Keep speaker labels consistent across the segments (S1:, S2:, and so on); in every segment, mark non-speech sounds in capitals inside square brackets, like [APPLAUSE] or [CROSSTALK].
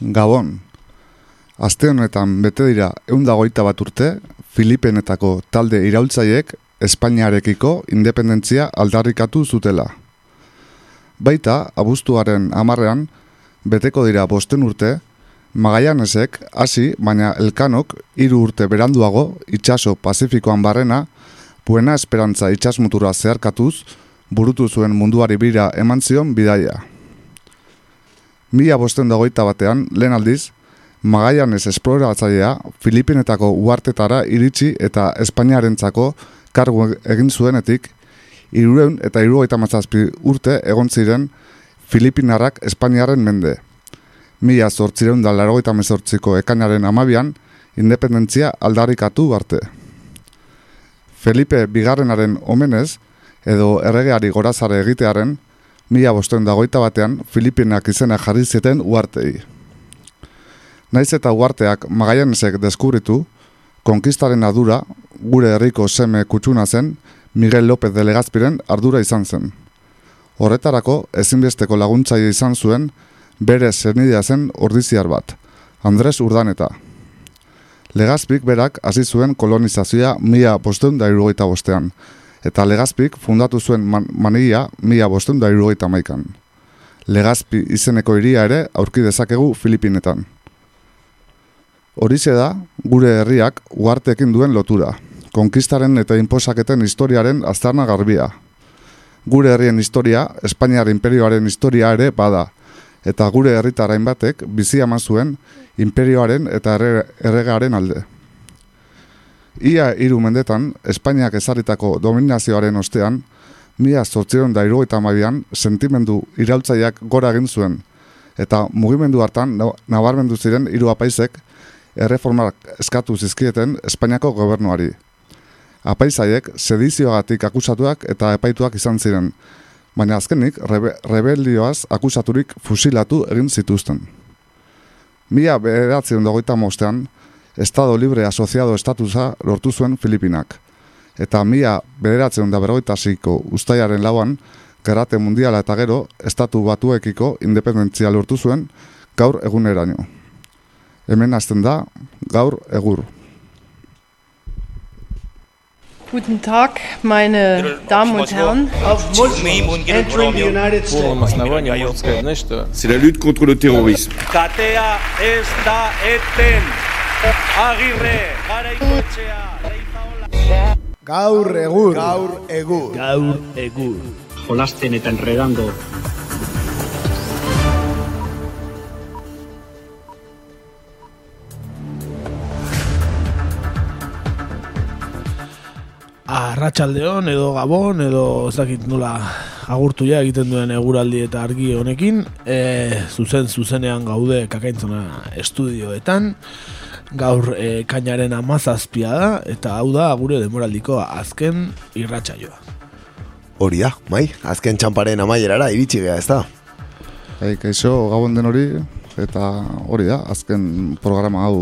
S1: Gabon. Aste honetan bete dira eundagoita bat urte, Filipenetako talde iraultzaiek Espainiarekiko independentzia aldarrikatu zutela. Baita, abuztuaren amarrean, beteko dira bosten urte, Magaianesek hasi baina elkanok hiru urte beranduago itsaso Pazifikoan barrena, Buena Esperantza itsasmutura zeharkatuz, burutu zuen munduari bira eman zion bidaia. Mila bosten dagoita batean, lehen aldiz, Magaianes esploratzailea Filipinetako uartetara iritsi eta Espainiarentzako kargu egin zuenetik, irureun eta irugaita mazazpi urte egon ziren Filipinarrak Espainiaren mende. Mila zortzireun da larogeita mezortziko ekainaren amabian, independentzia aldarrikatu arte. Felipe Bigarrenaren omenez, edo erregeari gorazare egitearen, mila bosten dagoita batean Filipinak izena jarri zeten uartei. Naiz eta uarteak magaianesek deskubritu, konkistaren adura, gure herriko seme kutsuna zen, Miguel López de Legazpiren ardura izan zen. Horretarako, ezinbesteko laguntzaile izan zuen, bere zernidea zen ordiziar bat, Andres Urdaneta. Legazpik berak hasi zuen kolonizazioa mila bosteun da bostean, eta Legazpik fundatu zuen man mania mila bosteun da irugaita maikan. Legazpi izeneko hiria ere aurki dezakegu Filipinetan. Horize da, gure herriak uartekin duen lotura, konkistaren eta inposaketen historiaren aztarna garbia. Gure herrien historia, Espainiar imperioaren historia ere bada, eta gure herritarain batek bizi zuen imperioaren eta erregaren alde. Ia hiru mendetan, Espainiak ezarritako dominazioaren ostean, mila zortziron da irugaita mabian, sentimendu iraultzaiak gora egin zuen, eta mugimendu hartan nabarmendu ziren hiru apaizek, erreformak eskatu zizkieten Espainiako gobernuari. Apaizaiek sedizioagatik akusatuak eta epaituak izan ziren, baina azkenik rebe, rebelioaz akusaturik fusilatu egin zituzten. Mila beheratzen dagoita mostean, Estado Libre Asoziado Estatusa lortu zuen Filipinak. Eta mila bederatzen da berroita ziko ustaiaren lauan, karate mundiala eta gero, estatu batuekiko independentzia lortu zuen gaur eguneraino. Hemen hasten da, gaur egur.
S2: Guten Tag, meine Damen und Herren.
S3: Auf Muslim entering the United States.
S4: C'est la lutte contre le terrorisme.
S5: Katea ez da eten. Agirre, garaikoetxea, leizaola.
S6: Gaur egur. Gaur egur.
S7: Gaur egur.
S8: jolasten eta enredando
S7: Arratxaldeon edo Gabon edo ez dakit nola agurtu ja egiten duen eguraldi eta argi honekin e, zuzen zuzenean gaude kakaintzona estudioetan gaur e, kainaren amazazpia da eta hau da gure demoraldiko azken irratsaioa.
S6: Hori da, mai, azken txamparen amaierara iritsi gea, ez da?
S1: Hey, kaixo, gabon den hori, eta hori da, azken programa hau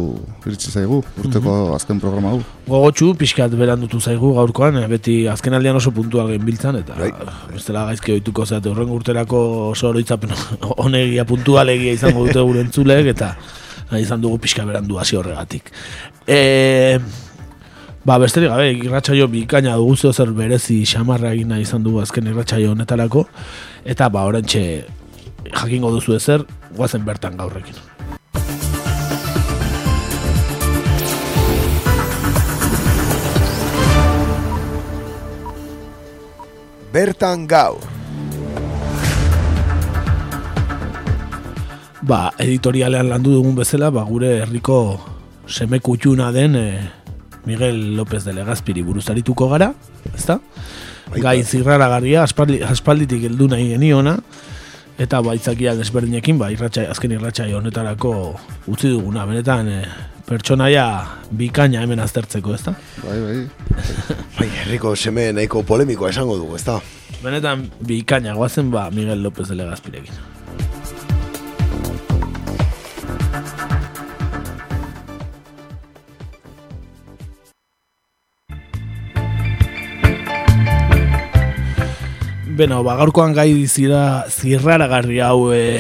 S1: iritsi zaigu, urteko azken programa hau.
S7: Gogotxu, pixkat berandutu zaigu gaurkoan, eh, beti azken aldean oso puntual genbiltzan, eta
S6: Bai.
S7: bestela gaizki ohituko zeate horren urterako oso oroitzapen [LAUGHS] onegia puntualegia izango dute gure entzulek, eta izan dugu pixka berandu hasi horregatik. E, ba, besterik gabe, irratsaio bikaina dugu zeo zer berezi xamarra egin nahi izan dugu azken irratsaio honetarako, eta ba, orantxe jakingo duzu ezer, guazen bertan gaurrekin.
S6: Bertan gaur.
S7: Ba, editorialean landu dugun bezala, ba, gure herriko seme kutxuna den eh, Miguel López de Legazpiri buruzarituko gara, ezta? Gai zirraragarria, aspaldi, aspalditik heldu nahi geniona, eta baitzakia desberdinekin, ba, irratxa, azken irratxai honetarako utzi duguna, benetan eh, pertsonaia bikaina hemen aztertzeko, ezta?
S1: Bai, bai, [LAUGHS]
S6: Bai, herriko seme nahiko polemikoa esango dugu, ez da?
S7: Benetan bikaina guazen, ba, Miguel López de Legazpirekin. Beno, ba, gaurkoan gai zira zirraragarri hau e,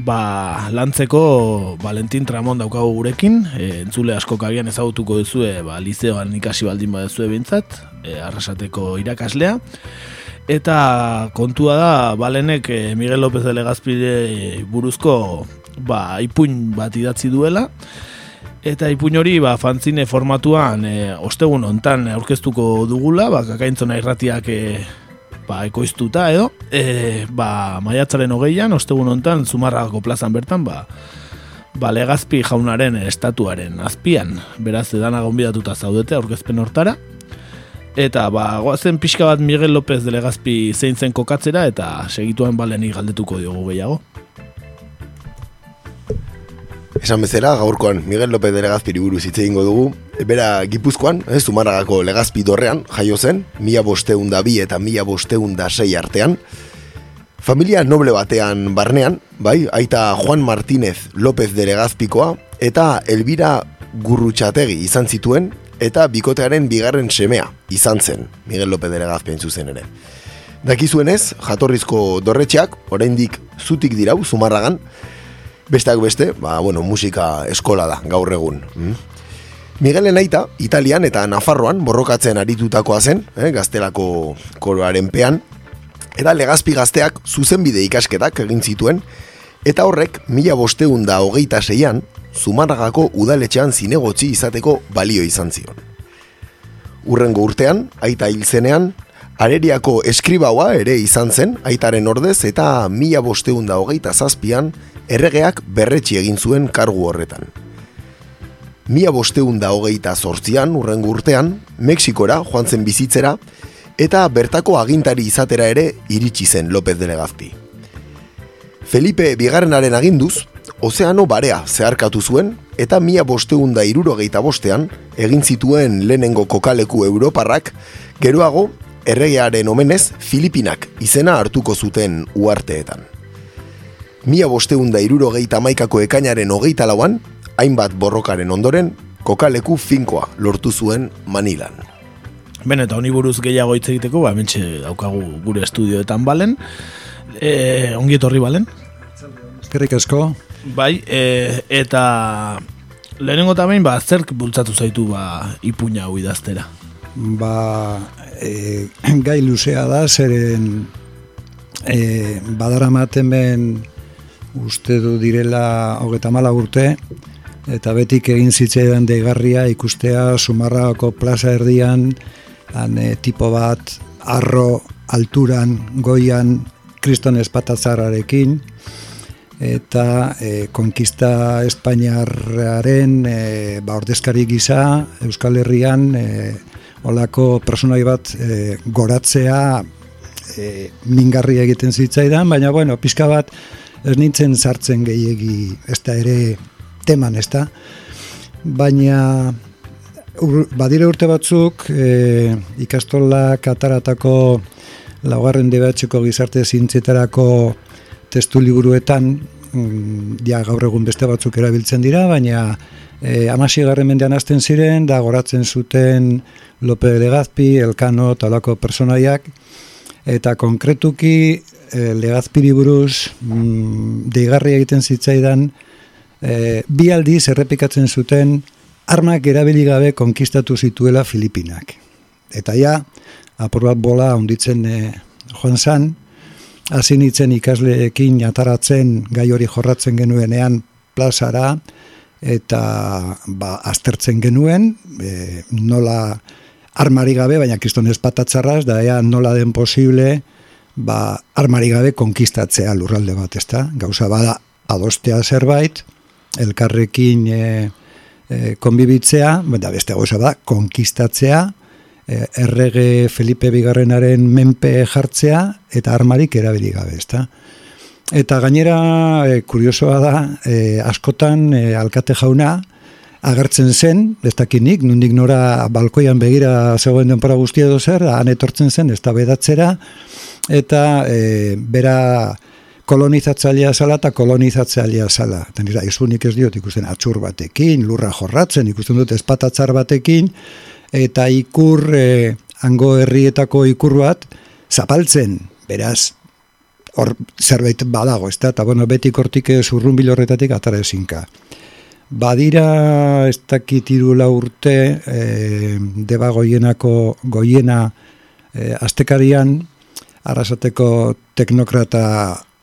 S7: ba, lantzeko Valentin Tramon daukagu gurekin, e, entzule asko kabian ezagutuko duzue, ba, liceoan ikasi baldin badezue bintzat, e, arrasateko irakaslea. Eta kontua da, balenek e, Miguel López de Legazpide buruzko ba, ipuin bat idatzi duela, Eta ipuin hori ba, fantzine formatuan e, ostegun hontan aurkeztuko dugula, ba, kakaintzona irratiak e, ba, ekoiztuta edo, e, ba, maiatzaren hogeian, ostegun hontan, zumarrako plazan bertan, ba, ba, legazpi jaunaren estatuaren azpian, beraz edana gonbidatuta zaudete aurkezpen hortara, eta ba, goazen pixka bat Miguel López de legazpi zein zen kokatzera, eta segituan balenik galdetuko diogu gehiago.
S6: Esan bezala, gaurkoan Miguel López de Legazpiri buruz hitz egingo dugu. Bera Gipuzkoan, ez Zumarragako Legazpi dorrean jaio zen, mila bosteun da bi eta mila bosteun da sei artean. Familia noble batean barnean, bai, aita Juan Martínez López de Legazpikoa eta Elvira Gurrutxategi izan zituen eta bikotearen bigarren semea izan zen Miguel López de Legazpi zuzen ere. Dakizuenez, jatorrizko dorretxeak, oraindik zutik dirau, Zumarragan, Besteak beste, ba, bueno, musika eskola da, gaur egun. Mm? Miguel Enaita, Italian eta Nafarroan borrokatzen aritutakoa zen, eh, gaztelako koroaren pean, eta legazpi gazteak zuzenbide ikasketak egin zituen, eta horrek, mila bosteun da hogeita zeian, Zumarragako udaletxean zinegotzi izateko balio izan zion. Urrengo urtean, aita hil zenean, areriako eskribaua ere izan zen, aitaren ordez, eta mila bosteun da hogeita zazpian, erregeak berretxi egin zuen kargu horretan. Mia bosteun da hogeita zortzian, urrengo urtean, Mexikora joan zen bizitzera, eta bertako agintari izatera ere iritsi zen López de Legazpi. Felipe bigarrenaren aginduz, Ozeano barea zeharkatu zuen, eta mia bosteun da irurogeita bostean, egin zituen lehenengo kokaleku Europarrak, geroago, erregearen omenez, Filipinak izena hartuko zuten uarteetan mila bosteun da iruro geita maikako ekainaren hogeita lauan, hainbat borrokaren ondoren, kokaleku finkoa lortu zuen Manilan.
S7: Ben, eta honi buruz gehiago hitz egiteko, ba, mentxe daukagu gure estudioetan balen. E, ongi etorri balen?
S9: Eskerrik asko.
S7: Bai, e, eta lehenengo eta behin, ba, zerk bultzatu zaitu ba, ipuña hau idaztera?
S9: Ba, e, gai luzea da, zeren e, badara maten ben uste du direla hogeta mala urte, eta betik egin zitzaidan deigarria ikustea Sumarrako plaza erdian, han, e, tipo bat, arro, alturan, goian, kriston espatatzarrarekin, eta e, konkista Espainiarraren e, ba, ordezkari gisa Euskal Herrian e, olako personai bat e, goratzea e, mingarri egiten zitzaidan, baina bueno, pizka bat ez nintzen sartzen gehiegi ez da ere teman, ez da. Baina badire urte batzuk e, ikastola kataratako laugarren debatxeko gizarte zintzetarako testu liburuetan mm, ja gaur egun beste batzuk erabiltzen dira, baina e, amasi garren mendean azten ziren, da goratzen zuten Lope de Legazpi, Elkano, talako personaiak, eta konkretuki e, legazpiri buruz mm, deigarri egiten zitzaidan e, bi aldiz errepikatzen zuten armak erabili gabe konkistatu zituela Filipinak. Eta ja, apur bat bola onditzen e, joan zan, hasi nitzen ikasleekin ataratzen gai hori jorratzen genuenean plazara, eta ba, aztertzen genuen, e, nola armari gabe, baina kriston espatatzarraz, da ea nola den posible, ba, armari gabe konkistatzea lurralde bat, ezta? Gauza bada adostea zerbait, elkarrekin e, e, konbibitzea, da beste gauza bada konkistatzea, e, errege Felipe Bigarrenaren menpe jartzea eta armarik erabili gabe, ezta? Eta gainera, e, kuriosoa da, e, askotan e, alkate jauna, agertzen zen, ez dakinik, nundik nora balkoian begira zegoen denpora guztia edo zer, han etortzen zen, ez da bedatzera, eta e, bera kolonizatzailea zala eta kolonizatzailea zala. Eta nira, izunik ez diot ikusten atxur batekin, lurra jorratzen, ikusten dut espatatzar batekin, eta ikur, e, hango herrietako ikur bat, zapaltzen, beraz, hor zerbait badago, ezta? Eta bueno, betik hortik zurrunbil horretatik atara ezinka. Badira ez dakit irula urte, e, deba goienako goiena e, astekarian, arrasateko teknokrata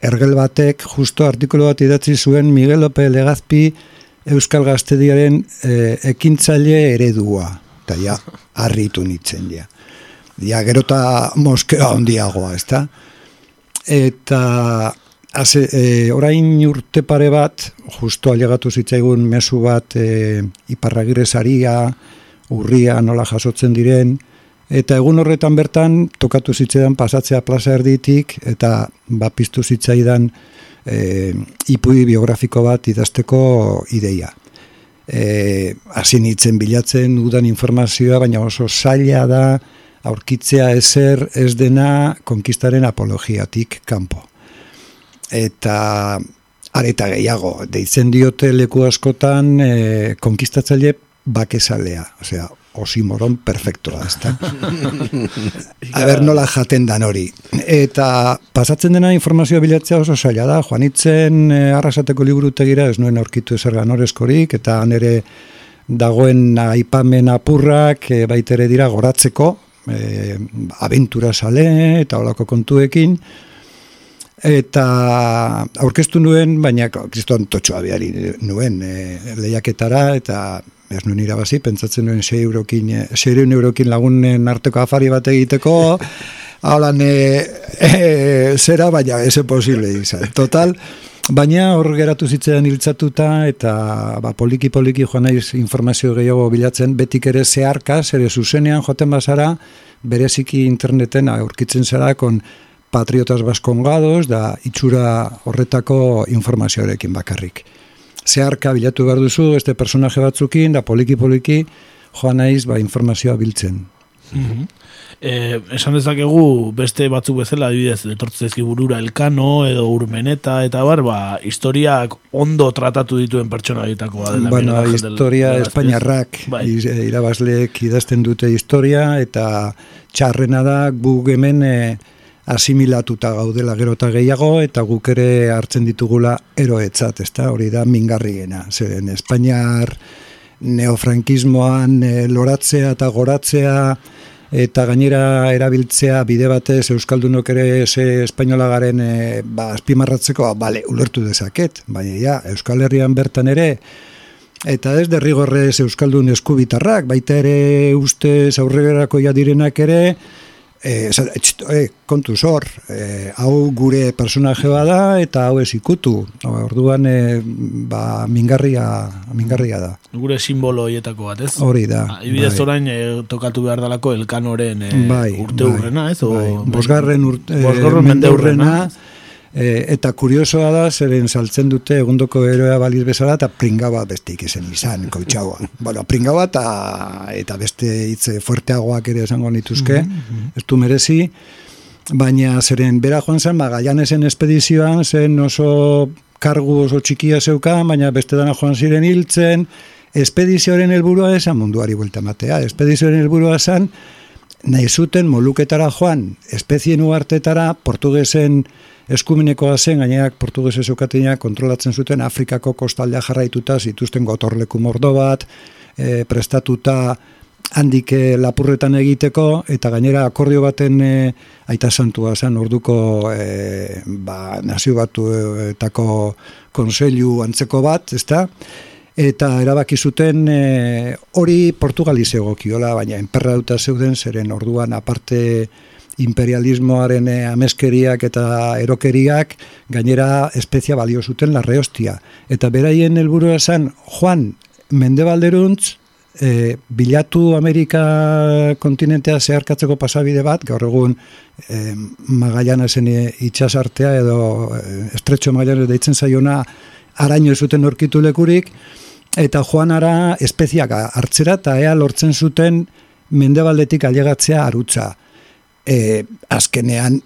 S9: ergel batek, justo artikulu bat idatzi zuen Miguel Lope Legazpi Euskal Gaztediaren e, ekintzaile eredua. Eta ja, harritu nitzen, ja. Ja, gerota moskea ondiagoa, ez? Eta haze, e, orain urte pare bat, justo alegatu zitzaigun mesu bat e, iparragire saria, urria nola jasotzen diren, eta egun horretan bertan tokatu zitzaidan pasatzea plaza erditik, eta bapistu zitzaidan e, ipui biografiko bat idazteko ideia. E, hasi nitzen bilatzen udan informazioa, baina oso zaila da, aurkitzea ezer ez dena konkistaren apologiatik kanpo. Eta areta gehiago, deitzen diote leku askotan e, konkistatzaile bakezalea, osea, osimoron perfektoa, ezta? [LAUGHS] A ber, nola jaten dan hori. Eta pasatzen dena informazioa bilatzea oso zaila da, joanitzen e, arrasateko liburutegira ez nuen aurkitu ezer ganorezkorik, eta nere dagoen aipamen apurrak e, baitere dira goratzeko, e, abentura sale eta olako kontuekin eta aurkeztu nuen baina kriston totxoa biari nuen e, lehiaketara eta ez nuen irabazi, pentsatzen nuen 6 eurokin, 6 eurokin lagunen arteko afari bat egiteko. [LAUGHS] Haulan e, e, zera baina eze posible izan. Total Baina hor geratu zitzen hiltzatuta eta ba, poliki poliki joan naiz informazio gehiago bilatzen. Betik ere zeharka, ere zuzenean joten bazara, bereziki interneten aurkitzen zara kon patriotas baskongados da itxura horretako informazioarekin bakarrik. Zeharka bilatu behar duzu, este personaje batzukin, da poliki poliki joan naiz ba, informazioa biltzen.
S7: Mm eh, esan dezakegu beste batzuk bezala adibidez etortzezki burura elkano edo urmeneta eta bar, ba, historiak ondo tratatu dituen pertsona egitakoa dela.
S9: Bueno, historia espainarrak bai. Eh, irabazleek idazten dute historia eta txarrena da guk hemen e, asimilatuta gaudela gero eta gehiago eta guk ere hartzen ditugula eroetzat, ezta? Hori da mingarriena. Zeren Espainiar neofrankismoan e, loratzea eta goratzea eta gainera erabiltzea bide batez Euskaldunok ere ze espainola garen e, ba, azpimarratzeko, ba, bale, ulertu dezaket, baina ja, Euskal Herrian bertan ere, eta ez derrigorrez Euskaldun eskubitarrak, baita ere uste aurregerako ja direnak ere, e, e, kontu zor, e, hau gure personaje da eta hau ez ikutu. Orduan e, ba, mingarria, mingarria da.
S7: Gure simbolo hietako bat, ez?
S9: Hori da.
S7: Ba, Ibidez bai. orain e, tokatu behar dalako elkanoren e,
S9: bai,
S7: urte bai, urrena, ez? O,
S9: bai. Bosgarren urte, mende urrena, E, eta kuriosoa da, zeren saltzen dute egundoko eroa baliz bezala, eta pringaba bestik izan izan, koitxaua. [LAUGHS] bueno, pringaba eta, eta beste hitze fuerteagoak ere esango nituzke, mm -hmm. ez du merezi, baina zeren bera joan zen, magaianesen espedizioan, zen oso kargu oso txikia zeukan, baina beste dana joan ziren hiltzen, espedizioaren helburua esan munduari buelta matea, espedizioaren helburua esan, nahi zuten moluketara joan, espezien uartetara, portugesen eskumenekoa zen, gaineak portugese zeukatina kontrolatzen zuten Afrikako kostaldea jarraituta zituzten gotorleku mordo bat, e, prestatuta handik e, lapurretan egiteko, eta gainera akordio baten e, aita santua zen orduko e, ba, nazio batu etako konseilu antzeko bat, ezta? Eta erabaki zuten e, hori Portugali zegokiola, baina enperra duta zeuden, zeren orduan aparte imperialismoaren eh, ameskeriak eta erokeriak gainera espezia balio zuten larre hostia. Eta beraien helburu esan, Juan, mendebalderuntz, e, bilatu Amerika kontinentea zeharkatzeko pasabide bat, gaur egun e, Magallanesen itxasartea edo e, estretxo Magallanes deitzen zaiona araño zuten orkitu lekurik, eta Juanara espeziak hartzera eta ea lortzen zuten mendebaldetik ailegatzea arutza e, azkenean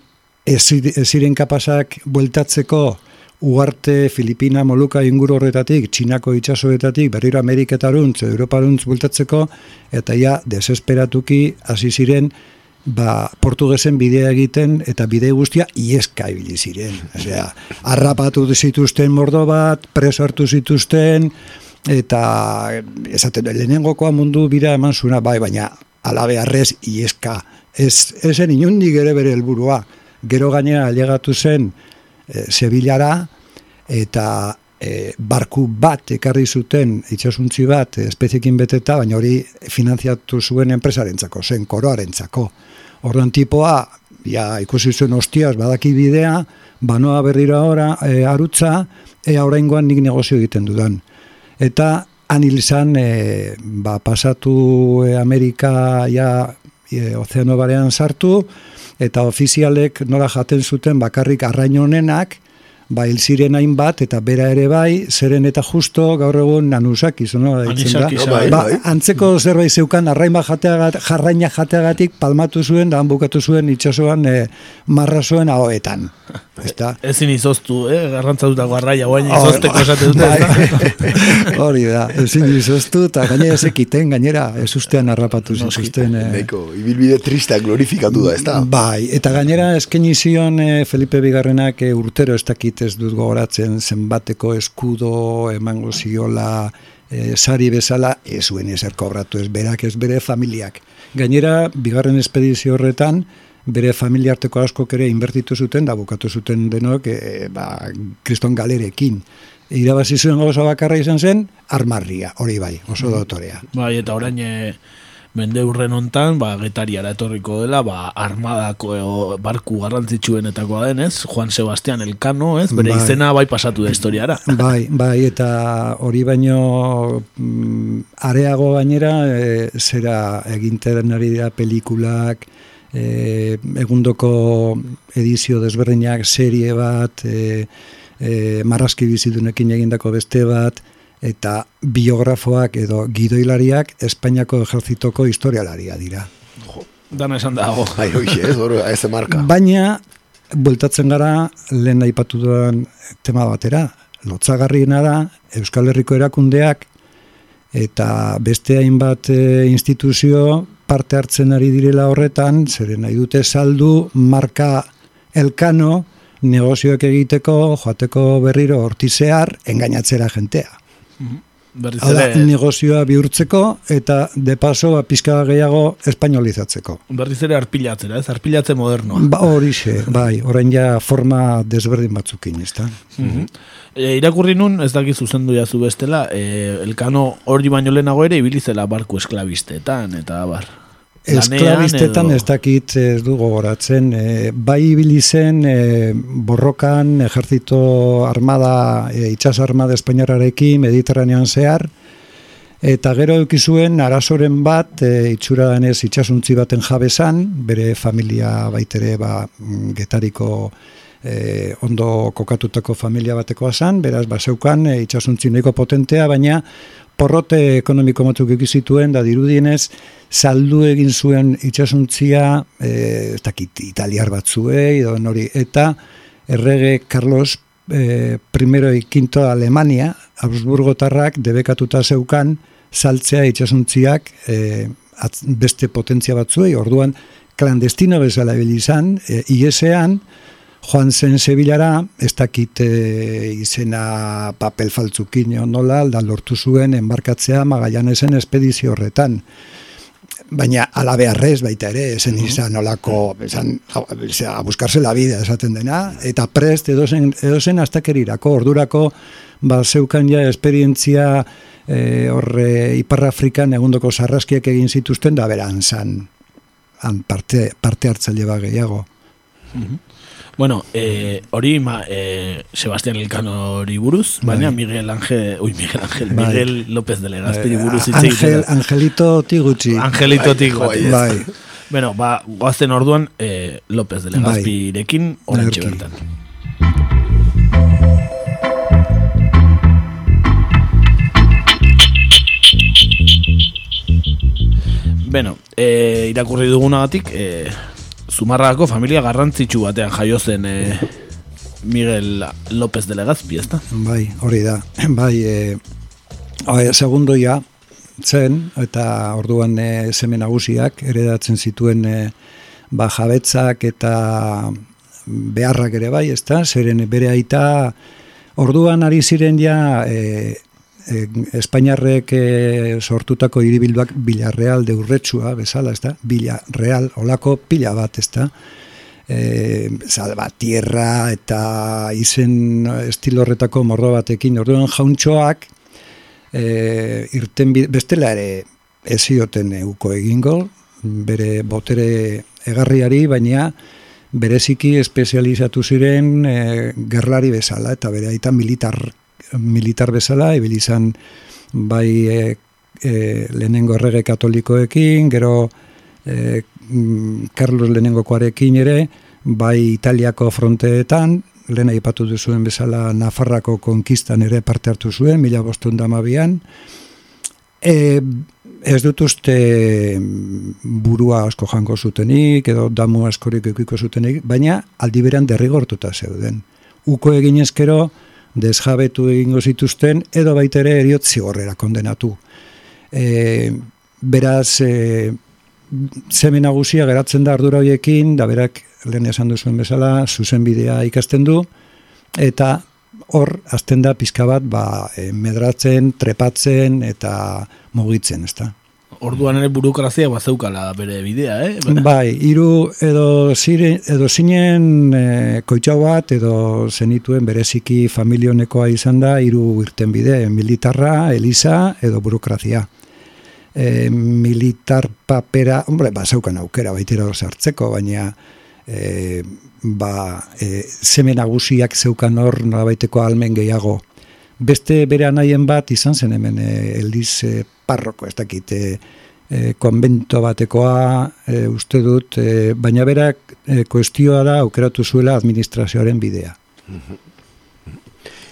S9: ez ziren kapasak bueltatzeko Uarte, Filipina, Moluka inguru horretatik, Txinako itxasoetatik, berriro Ameriketaruntz, Europaruntz bueltatzeko, eta ja, desesperatuki hasi ziren ba, portugesen bidea egiten eta bide guztia ieska ibili ziren. Osea, harrapatu zituzten mordo bat, preso hartu zituzten, eta esaten lehenengokoa mundu bira eman zuna, bai, baina alabe arrez ieska. Ez, esen inundik ere bere helburua. Gero gainera alegatu zen e, Sevillara eta e, barku bat ekarri zuten itxasuntzi bat espeziekin beteta, baina hori finanziatu zuen enpresarentzako, zen koroarentzako. Orduan tipoa, ja, ikusi zuen ostiaz, badaki bidea, banoa berriro ahora, e, arutza, ea oraingoan nik negozio egiten dudan. Eta anil izan, e, ba, pasatu e, Amerika ja, e, ozeano barean sartu, eta ofizialek nola jaten zuten bakarrik arraino honenak, ba, ziren hainbat, eta bera ere bai, zeren eta justo gaur egun nanusak izan, no?
S7: Bai,
S9: ba,
S7: bai.
S9: antzeko zerbait zeukan arraima jateagat, jarraina jateagatik palmatu zuen, da bukatu zuen itxasoan e, marra zuen ahoetan. [LAUGHS] Ezta?
S7: Ezin izoztu, eh? garrantzatutako arraia, guain izozteko esate dute.
S9: Bai. [LAUGHS] Hori da, ezin izoztu, eta gainera ezekiten, gainera ez ustean harrapatu zituzten. Eh.
S6: Neko, ibilbide tristak glorifikatu da, ez da?
S9: Bai, eta gainera eskeni zion eh, Felipe Bigarrenak eh, urtero ez dakit ez dut gogoratzen zenbateko eskudo emango ziola eh, sari bezala, ez zuen ezer kobratu ez berak ez bere familiak. Gainera, bigarren espedizio horretan, bere familia arteko askok ere inbertitu zuten, da bukatu zuten denok, e, ba, kriston galerekin. Irabazi zuen gauza bakarra izan zen, armarria, hori bai, oso dotorea.
S7: Bai, eta orain e, mende urren hontan, ba, getariara etorriko dela, ba, armadako e, barku garrantzitsuenetakoa denez, Juan Sebastián Elcano, ez? Bere
S9: Bai.
S7: izena bai pasatu da historiara. [LAUGHS]
S9: Bai, bai, eta hori baino mm, areago gainera, e, zera eginten ari dira pelikulak, e, egundoko edizio desberdinak serie bat, e, e, marrazki bizidunekin egindako beste bat, eta biografoak edo gidoilariak Espainiako ejerzitoko historialaria dira.
S7: Dana esan dago.
S6: Bai, ez, hori, ez marka.
S9: Baina, bueltatzen gara, lehen aipatu dudan tema batera, lotzagarriena da, Euskal Herriko erakundeak, eta beste hainbat e, instituzio parte hartzen ari direla horretan, zeren nahi dute saldu marka elkano negozioak egiteko, joateko berriro hortizear, engainatzera jentea.
S7: Berriz
S9: Hala,
S7: ere,
S9: negozioa bihurtzeko eta de paso ba, pizka gehiago espainolizatzeko.
S7: berriz ere arpilatzera, ez? Arpilatze modernoa.
S9: Ba, horixe, bai, orain ja forma desberdin batzukin, ezta?
S7: Mhm. E, irakurri nun, ez daki zuzendu jazu bestela, e, elkano hori baino lehenago ere ibilizela barku esklabistetan, eta bar.
S9: Esklabistetan ez dakit ez du gogoratzen, e, bai ibili zen e, borrokan ejertzito armada, e, itxas armada espainararekin mediterranean zehar, eta gero eukizuen arazoren bat e, itxura denez itxasuntzi baten jabesan, bere familia baitere ba, mm, getariko e, ondo kokatutako familia batekoa zan, beraz, ba, zeukan e, itxasuntzi potentea, baina porrote ekonomiko batzuk zituen da dirudienez saldu egin zuen itxasuntzia e, ez dakit italiar batzuei edo nori eta errege Carlos e, primero y quinto Alemania Habsburgotarrak debekatuta zeukan saltzea itxasuntziak e, atz- beste potentzia batzuei. Orduan klandestino bezala bilizan e, IESean joan zen Sevillara, ez dakit e, izena papel faltzukin nola, da lortu zuen enbarkatzea Magallanesen espedizio horretan. Baina alabearrez baita ere, esen izan nolako, esan, a, a buscarse la vida esaten dena, eta prest edozen, edozen astakerirako, ordurako, ba, zeukan ja esperientzia e, horre Ipar Afrikan egundoko sarraskiak egin zituzten, da beran zan, han parte, parte hartzaile ba gehiago.
S7: Bueno, eh, hori ma, eh, Sebastián Elcano hori buruz, baina
S9: Bai.
S7: Miguel Ángel, uy, Miguel Ángel,
S9: Bai.
S7: Miguel López de Legazpiri
S9: Eh,
S7: buruz hitz
S9: Angel. Angelito Tigutxi.
S7: Angelito Tigo.
S6: Bai,
S9: Bai.
S7: Bueno, ba, goazten orduan eh, López de Legazpirekin orantxe
S9: Ederki.
S7: bertan. Beno, e, irakurri dugunagatik, e, Zumarragako familia garrantzitsu batean jaio zen e, Miguel López de Legazpi, ezta?
S9: Bai, hori da. [CLEARS THROAT] Bai, e, e, segundoia zen, eta orduan e, seme nagusiak eredatzen zituen e, ba, jabetzak eta beharrak ere bai, ezta? Zeren bere aita orduan ari ziren ja e, e, Espainiarrek e, sortutako hiribilduak Villarreal de Urretsua, bezala, ezta? Villarreal, olako pila bat, ezta? E, salba, tierra eta izen estilo horretako mordo batekin, orduan jauntxoak e, irten bestela ere ez zioten uko egingo, bere botere egarriari, baina bereziki espezializatu ziren e, gerlari bezala, eta bere aita militar, militar bezala, ebil izan bai e, e, lehenengo errege katolikoekin, gero e, Carlos lehenengokoarekin ere, bai Italiako fronteetan, lehen aipatu duzuen bezala Nafarrako konkistan ere parte hartu zuen, mila bostun damabian, e, ez dut uste burua asko jango zutenik, edo damu askorik ekiko zutenik, baina aldi beran derrigortuta zeuden. Uko egin ezkero, desjabetu egingo zituzten, edo baitere eriot zigorrera kondenatu. E, beraz, e, zeme nagusia geratzen da ardura hoiekin, da berak lehen esan duzuen bezala, zuzen bidea ikasten du, eta hor, azten da pizka bat, ba, e, medratzen, trepatzen eta mugitzen, ezta.
S7: Orduan ere burokrazia bat zeukala bere bidea, eh?
S9: Bai, hiru edo, zire, edo zinen e, koitxau bat, edo zenituen bereziki familionekoa izan da, hiru irten bide, militarra, eliza, edo burokrazia. E, militar papera, hombre, ba, zeukan aukera baitera sartzeko, baina e, ba, e, zeme nagusiak zeukan hor nolabaiteko almen gehiago. Beste bere anaien bat izan zen hemen e, eldiz e, parroko, ez dakit, e, e, konbento batekoa e, uste dut, e, baina berak e, koestioa da aukeratu zuela administrazioaren bidea. Mhm.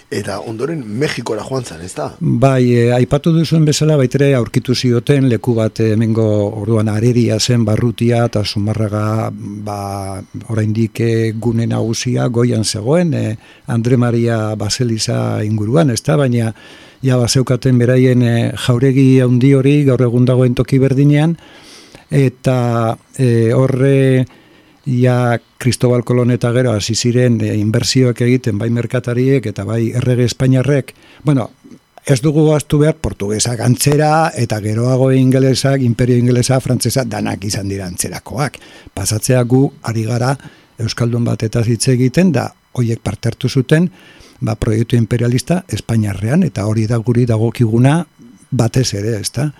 S6: Eta ondoren Mexikora joan zen, ez da?
S9: Bai, e, aipatu duzuen bezala baitere aurkitu zioten leku bat hemengo orduan areria zen barrutia eta sumarraga ba, oraindik e, gune nagusia goian zegoen e, Andre Maria Baseliza inguruan, ez da? Baina ja baseukaten beraien e, jauregi handi hori gaur egun dagoen toki berdinean eta e, horre ia Cristobal Colón eta gero hasi ziren e, inbertsioak egiten bai merkatariek eta bai errege espainarrek, bueno, ez dugu astu behar portugesa gantzera eta geroago ingelesak, imperio ingelesa, frantzesa, danak izan dira antzerakoak. Pasatzea gu ari gara Euskaldun bat eta hitz egiten da hoiek parte hartu zuten ba, proiektu imperialista Espainiarrean eta hori da guri dagokiguna batez ere, ezta?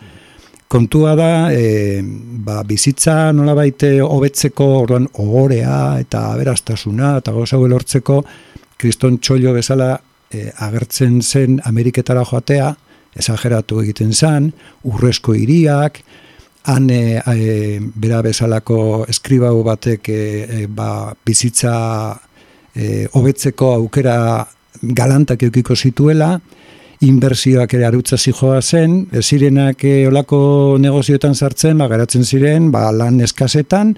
S9: Kontua da e, ba, bizitza nola baite hobetzeko orduan ogorea eta aberastasuna eta gauza lortzeko kriston txollo bezala e, agertzen zen Ameriketara joatea esageratu egiten zen urrezko hiriak han e, e, bera bezalako eskribau batek e, e, ba, bizitza e, hobetzeko aukera galantak eukiko zituela inbertsioak ere arutza zijoa zen, zirenak e, olako negozioetan sartzen, ba, geratzen ziren, ba, lan eskasetan,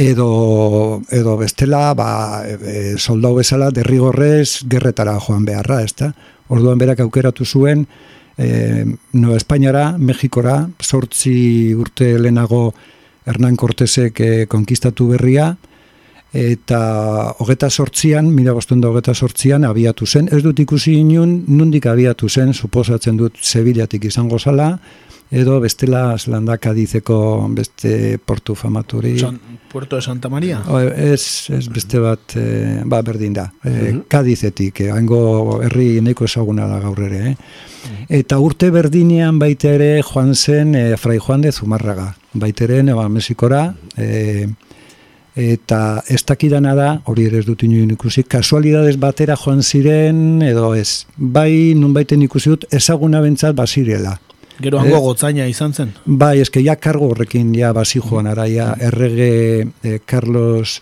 S9: edo, edo bestela, ba, e, soldau bezala, derrigorrez, gerretara joan beharra, ezta? Orduan berak aukeratu zuen, e, Nueva Espainiara, Mexikora, sortzi urte lehenago Hernán Cortesek e, konkistatu berria, eta hogeta sortzian, mila bostuen da hogeta sortzian, abiatu zen. Ez dut ikusi inun, nundik abiatu zen, suposatzen dut Sevillatik izango zala, edo bestela Zelandak adizeko beste portu famaturi.
S7: San, Puerto de Santa Maria?
S9: O, ez, ez beste bat, e, ba, berdin da. E, Kadizetik, e, hango herri neko ezaguna da gaur ere. Eh? Eta urte berdinean baita ere joan zen e, Fray Juan de Zumarraga. Baita ere, neba, Mexikora, e, eta ez dakidana da, hori ere ez dut inoen ikusi, kasualidades batera joan ziren, edo ez, bai nun baiten ikusi dut, ezaguna bentsat basirela.
S7: Gero hango eh? gotzaina izan zen?
S9: Bai, eske ja kargo horrekin ja basi joan ara, ja errege eh, Carlos...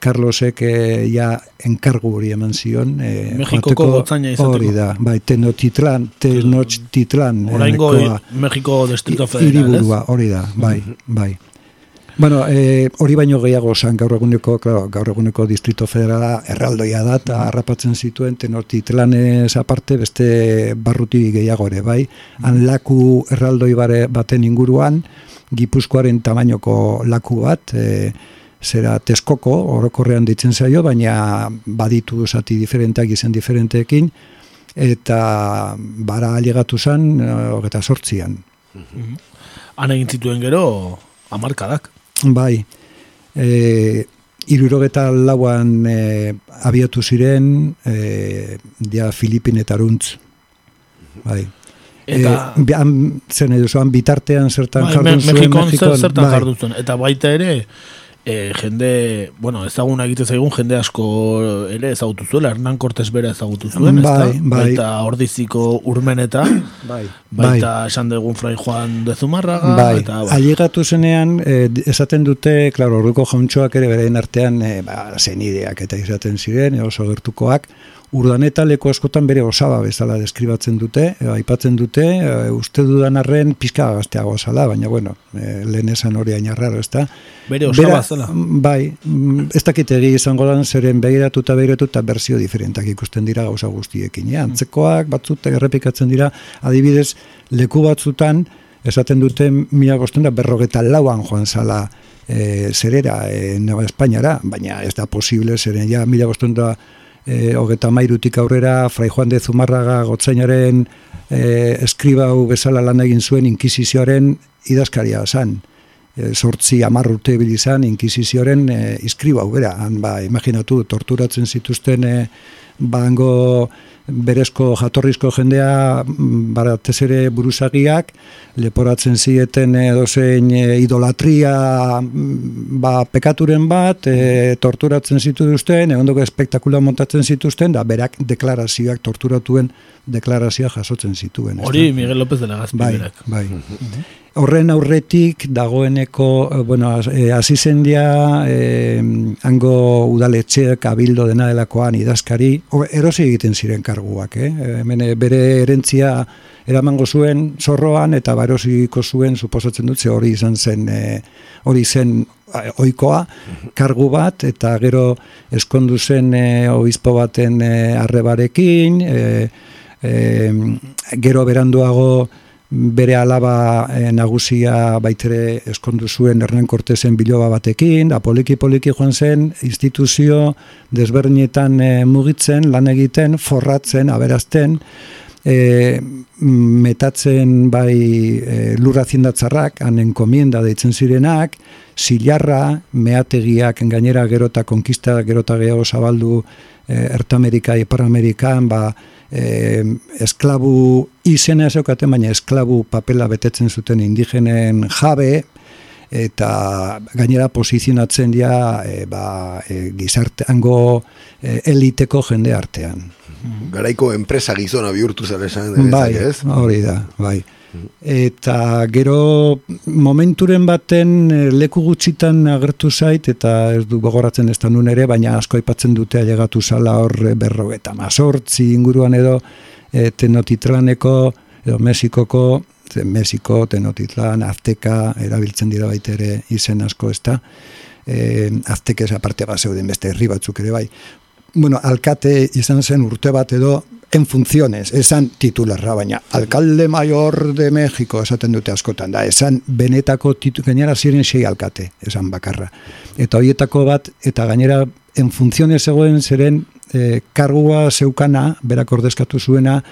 S9: Carlosek eh, ja enkargu hori eman zion.
S7: Eh, Mexikoko gotzaina izateko.
S9: Hori da, bai, Tenochtitlan, Tenochtitlan.
S7: Horaingo Mexiko Distrito Federal,
S9: Iriburua, hori da, bai, bai. Bueno, e, hori baino gehiago zan gaur eguneko, claro, gaur eguneko distrito federala erraldoia da, eta harrapatzen zituen tenorti tlanez aparte beste barruti gehiago ere, bai? Han laku erraldoi bare baten inguruan, gipuzkoaren tamainoko laku bat, e, zera teskoko, orokorrean ditzen zaio, baina baditu zati diferenteak izan diferenteekin, eta bara alegatu zen, hogeta sortzian.
S7: Han egin zituen gero, amarkadak.
S9: Bai, e, irurogeta lauan e, abiatu ziren, e, dia Filipinetaruntz. Bai. Eta... E, han, zen edo, bitartean zertan bai, jardun zuen
S7: Mexikon. Zertan bai. jardun zuen. Eta baita ere, e, jende, bueno, ezaguna egite zaigun jende asko ere ezagutu zuela, Hernán Cortés bera ezagutu zuen,
S9: bai, ezta? Bai.
S7: Baita ordiziko urmeneta, bai. baita bai. esan dugun Fray Juan de Zumarraga,
S9: bai. eta... Bai. Aligatu zenean, eh, esaten dute, klaro, horreko jauntxoak ere beren artean, eh, ba, zenideak eta izaten ziren, oso gertukoak, urdaneta leku askotan bere osaba bezala deskribatzen dute, e, aipatzen dute, e, uste dudan arren pizka gazteago zala, baina bueno, e, lehen esan hori ainarraro, ez da?
S7: Bere osaba zela?
S9: Bai, mm, ez dakit egi izango lan zeren begiratu eta begiratu eta berzio diferentak ikusten dira gauza guztiekin. Ja? Antzekoak batzut errepikatzen dira, adibidez, leku batzutan, esaten dute mila bosten da berrogeta lauan joan zala e, zerera e, Neva Espainiara, baina ez da posible zeren ja mila bosten da e, hogeta mairutik aurrera, Fray Juan de Zumarraga gotzainaren e, eskribau bezala lan egin zuen inkisizioaren idazkaria zan. E, sortzi amarrute bilizan inkisizioaren e, iskribau, bera, han ba, imaginatu, torturatzen zituzten e, bango berezko jatorrizko jendea mm, baratez ere buruzagiak leporatzen zieten edozein e, idolatria mm, ba, pekaturen bat e, torturatzen zituzten egondoko espektakula montatzen zituzten da berak deklarazioak torturatuen deklarazioa jasotzen zituen
S7: hori Miguel López de Legazpi
S9: bai, bai. Mhm. Horren aurretik dagoeneko, eh, bueno, hasi zen dia eh, hango udaletxeak abildo dena delakoan idazkari, erosi egiten ziren karguak, eh? Hemen bere erentzia eramango zuen zorroan eta barosiko zuen suposatzen dut hori izan zen hori zen ohikoa kargu bat eta gero eskondu zen e, obispo baten e, arrebarekin e, gero beranduago bere alaba e, nagusia baitere eskondu zuen Hernán Cortesen biloba batekin, da poliki joan zen instituzio desberdinetan e, mugitzen, lan egiten, forratzen, aberazten, e, metatzen bai e, lurra zindatzarrak, hanen komienda deitzen zirenak, zilarra, meategiak gainera gerota konkista gerota gehiago zabaldu e, Ertamerika, Ipar Amerikan, ba, e, esklabu izena esokaten, baina esklabu papela betetzen zuten indigenen jabe, eta gainera posizionatzen dira e, ba, e, gizarteango e, eliteko jende artean.
S6: Garaiko enpresa gizona bihurtu zara esan,
S9: bai, ez? Hori da, bai. Eta gero momenturen baten eh, leku gutxitan agertu zait eta ez du gogoratzen ez da nun ere, baina asko aipatzen dute ailegatu zala hor berro eta mazortzi inguruan edo e, tenotitlaneko edo Mexikoko Mexiko, tenotitlan, azteka erabiltzen dira baita ere izen asko ez da e, azteke aparte bat zeuden beste herri batzuk ere bai bueno, alkate izan zen urte bat edo en funciones, esan titularra, baina alcalde mayor de México esaten dute askotan, da, esan benetako titu, gainera ziren sei alkate, esan bakarra. Eta horietako bat, eta gainera en funciones egoen zeren eh, kargua zeukana, berak ordezkatu zuena,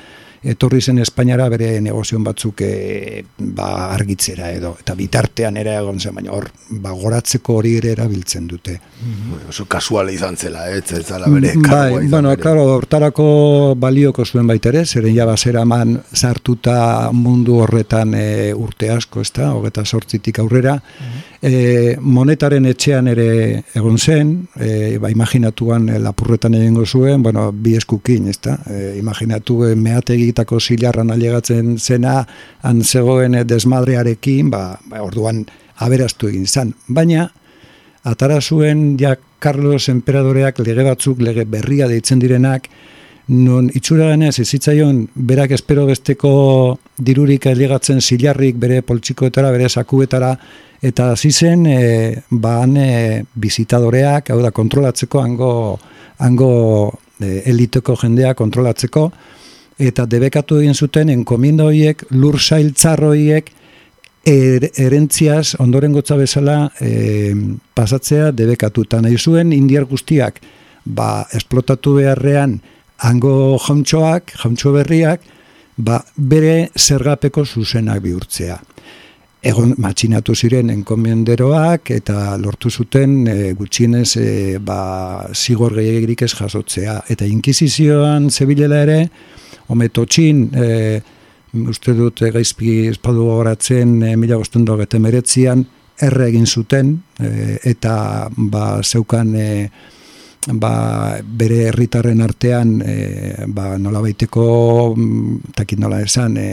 S9: etorri zen Espainiara bere negozion batzuk e, ba, argitzera edo eta bitartean ere egon zen baina hor ba, goratzeko hori ere erabiltzen dute.
S6: Mm oso kasuala izan zela ez zela bere mm,
S9: bai, bueno, claro, hortarako balioko zuen baita ere zeren ja basera man sartuta mundu horretan e, urte asko ez da, hogeta sortzitik aurrera. Mm E, monetaren etxean ere egon zen, e, ba, imaginatuan lapurretan egingo zuen, bueno, bi eskukin, ez da? E, imaginatu e, meategitako zilarran alegatzen zena, han zegoen desmadrearekin, ba, ba, orduan aberaztu egin zen. Baina, atara zuen, ja, Carlos Emperadoreak lege batzuk, lege berria deitzen direnak, non itxura denez, ezitzaion, berak espero besteko dirurik alegatzen zilarrik bere poltsikoetara, bere sakuetara, eta hasi zen e, ban e, bizitadoreak, hau da kontrolatzeko hango hango e, eliteko jendea kontrolatzeko eta debekatu egin zuten enkomindo horiek lur sailtzarro er, erentziaz ondoren gotza bezala e, pasatzea debekatuta nahi zuen indiar guztiak ba, esplotatu beharrean hango jauntxoak, jauntxo berriak, ba, bere zergapeko zuzenak bihurtzea. Egon matxinatu ziren enkomenderoak eta lortu zuten e, gutxienez e, ba, zigor gehiagirik ez jasotzea. Eta inkizizioan zebilela ere, ometotxin, e, uste dut e, gaizpi espadu goratzen e, mila bostundo meretzian, erre egin zuten e, eta ba, zeukan e, ba, bere herritarren artean e, ba, nola baiteko mm, takit nola esan e,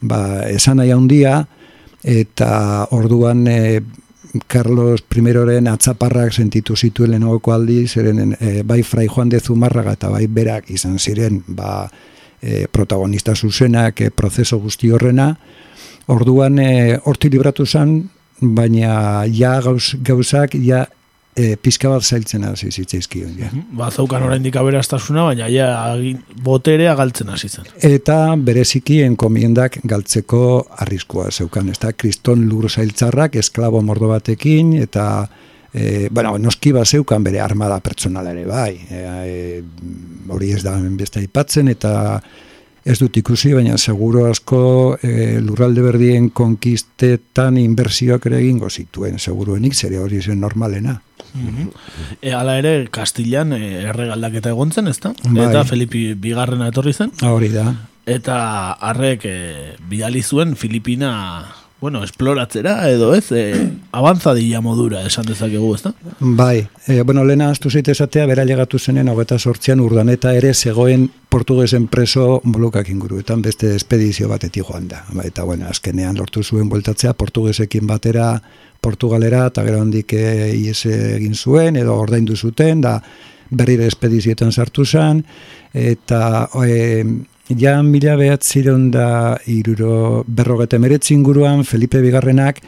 S9: ba, esan nahi handia eta orduan e, Carlos I atzaparrak sentitu zituen lehenogoko aldi, zeren e, bai Frai Juan de Zumarraga eta bai berak izan ziren ba, e, protagonista zuzenak e, prozeso guzti horrena, orduan e, horti libratu zen, baina ja gauz, gauzak ja e, pizka bat zailtzen hasi zitzaizkion. Ja.
S7: Mhm. Ba, zaukan oraindik aberastasuna, baina ja boterea galtzen hasi zen.
S9: Eta bereziki enkomiendak galtzeko arriskua zeukan. Ez da, kriston lur zailtzarrak, esklabo mordo batekin, eta e, bueno, noski bat zeukan bere armada pertsonala ere, bai. E, hori ez da beste aipatzen, eta ez dut ikusi, baina seguro asko e, lurralde berdien konkistetan inbersioak ere egingo zituen, seguruenik, zere hori zen normalena.
S7: Mm e, ala ere, Kastillan e, erregaldaketa egontzen, ezta? Bai. Eta Felipi bigarrena etorri zen.
S9: Hori da.
S7: Eta harrek e, bidali zuen Filipina bueno, esploratzera edo ez, e, [CLEARS THROAT] avanzadilla modura esan dezakegu, ez da?
S9: Bai, e, bueno, lehena astu zeite esatea, bera llegatu zenen, hogeta sortzean urdaneta ere zegoen portugesen preso molukak inguruetan beste espedizio batetik joan da. Ba, eta, bueno, azkenean lortu zuen bueltatzea portugesekin batera Portugalera, eta gero handik e, egin zuen, edo ordaindu zuten, da berrire espedizietan sartu zen, eta e, ja mila behatziron da iruro berrogete meretzi inguruan Felipe Bigarrenak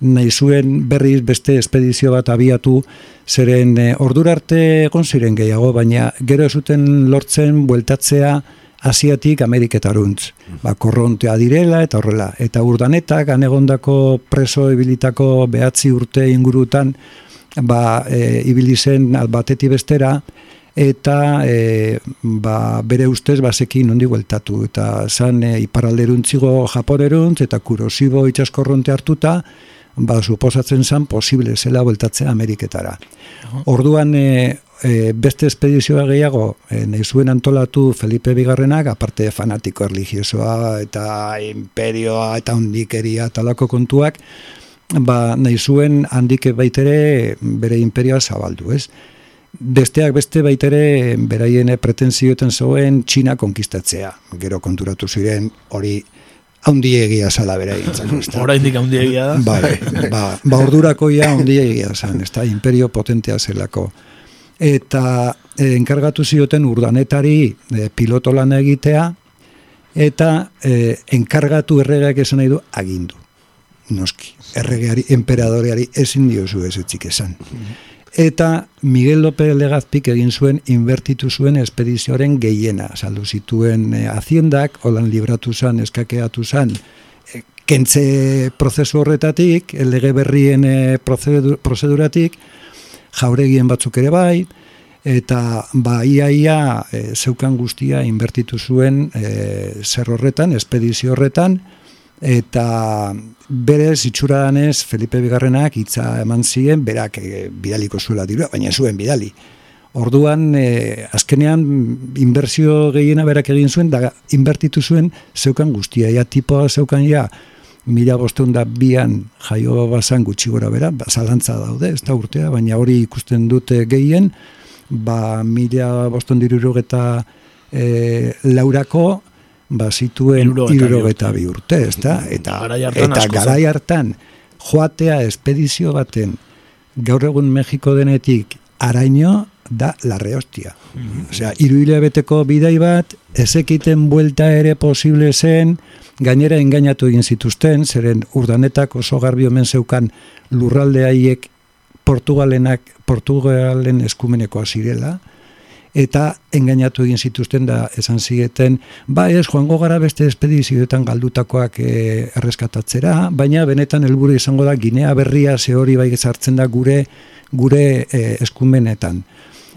S9: nahi zuen berriz beste espedizio bat abiatu zeren e, ordura arte egon ziren gehiago, baina gero zuten lortzen bueltatzea Asiatik Ameriketaruntz. Ba, korrontea direla eta horrela. Eta urdanetak, anegondako preso ibilitako behatzi urte ingurutan, ba, e, ibilizen albateti bestera, eta e, ba, bere ustez basekin nondi bueltatu eta zan e, iparalderuntzigo japoreruntz eta kurosibo itxaskorronte hartuta ba, suposatzen zan posible zela bueltatzea Ameriketara. Orduan e, e, beste espedizioa gehiago e, nahi zuen antolatu Felipe Bigarrenak aparte fanatiko religiosoa eta imperioa eta hundikeria talako kontuak ba, nahi zuen handike baitere bere imperioa zabaldu, ez? Besteak beste baitere beraien pretenzioetan zoen Txina konkistatzea. Gero konturatu ziren hori haundiegia zala bera [LAUGHS] egin.
S7: Hora indik haundiegia da.
S9: Ba, [LAUGHS] ba, ba ordurako ia haundiegia zan, ez da, imperio potentea zelako. Eta e, enkargatu zioten urdanetari e, piloto lan egitea, eta e, enkargatu erregeak esan nahi du agindu. Noski, erregeari, emperadoreari ezin diozu ez etzik esan eta Miguel López Legazpik egin zuen invertitu zuen espedizioaren gehiena. Saldu zituen e, aziendak, holan libratu zan, eskakeatu zan, e, kentze prozesu horretatik, lege berrien e, prozeduratik, jauregien batzuk ere bai, eta ba ia ia zeukan guztia invertitu zuen e, zer horretan, espedizio horretan, eta berez itxuradanez Felipe Bigarrenak hitza eman ziren berak e, bidaliko zuela dirua, baina zuen bidali. Orduan, e, azkenean, inbertsio gehiena berak egin zuen, da inbertitu zuen zeukan guztia. Ja, tipoa zeukan ja, mila bosteun da bian jaio bazan gutxi gora bera, ba, zalantza daude, ez da urtea, baina hori ikusten dute gehien, ba, mila bosteun diruruk eta e, laurako, ba zituen irurogeta bi urte, ez da? Eta, eta garai hartan, joatea espedizio baten, gaur egun Mexiko denetik, araino, da larre hostia. Mm Osea, iruile beteko bidai bat, ezekiten buelta ere posible zen, gainera engainatu egin zituzten, zeren urdanetak oso garbi omen zeukan lurralde haiek Portugalenak, Portugalen eskumeneko zirela, eta engainatu egin zituzten da esan zieten, ba ez joango gara beste espedizioetan galdutakoak e, erreskatatzera, baina benetan helburu izango da Ginea berria ze hori bai sartzen da gure gure e, eskumenetan.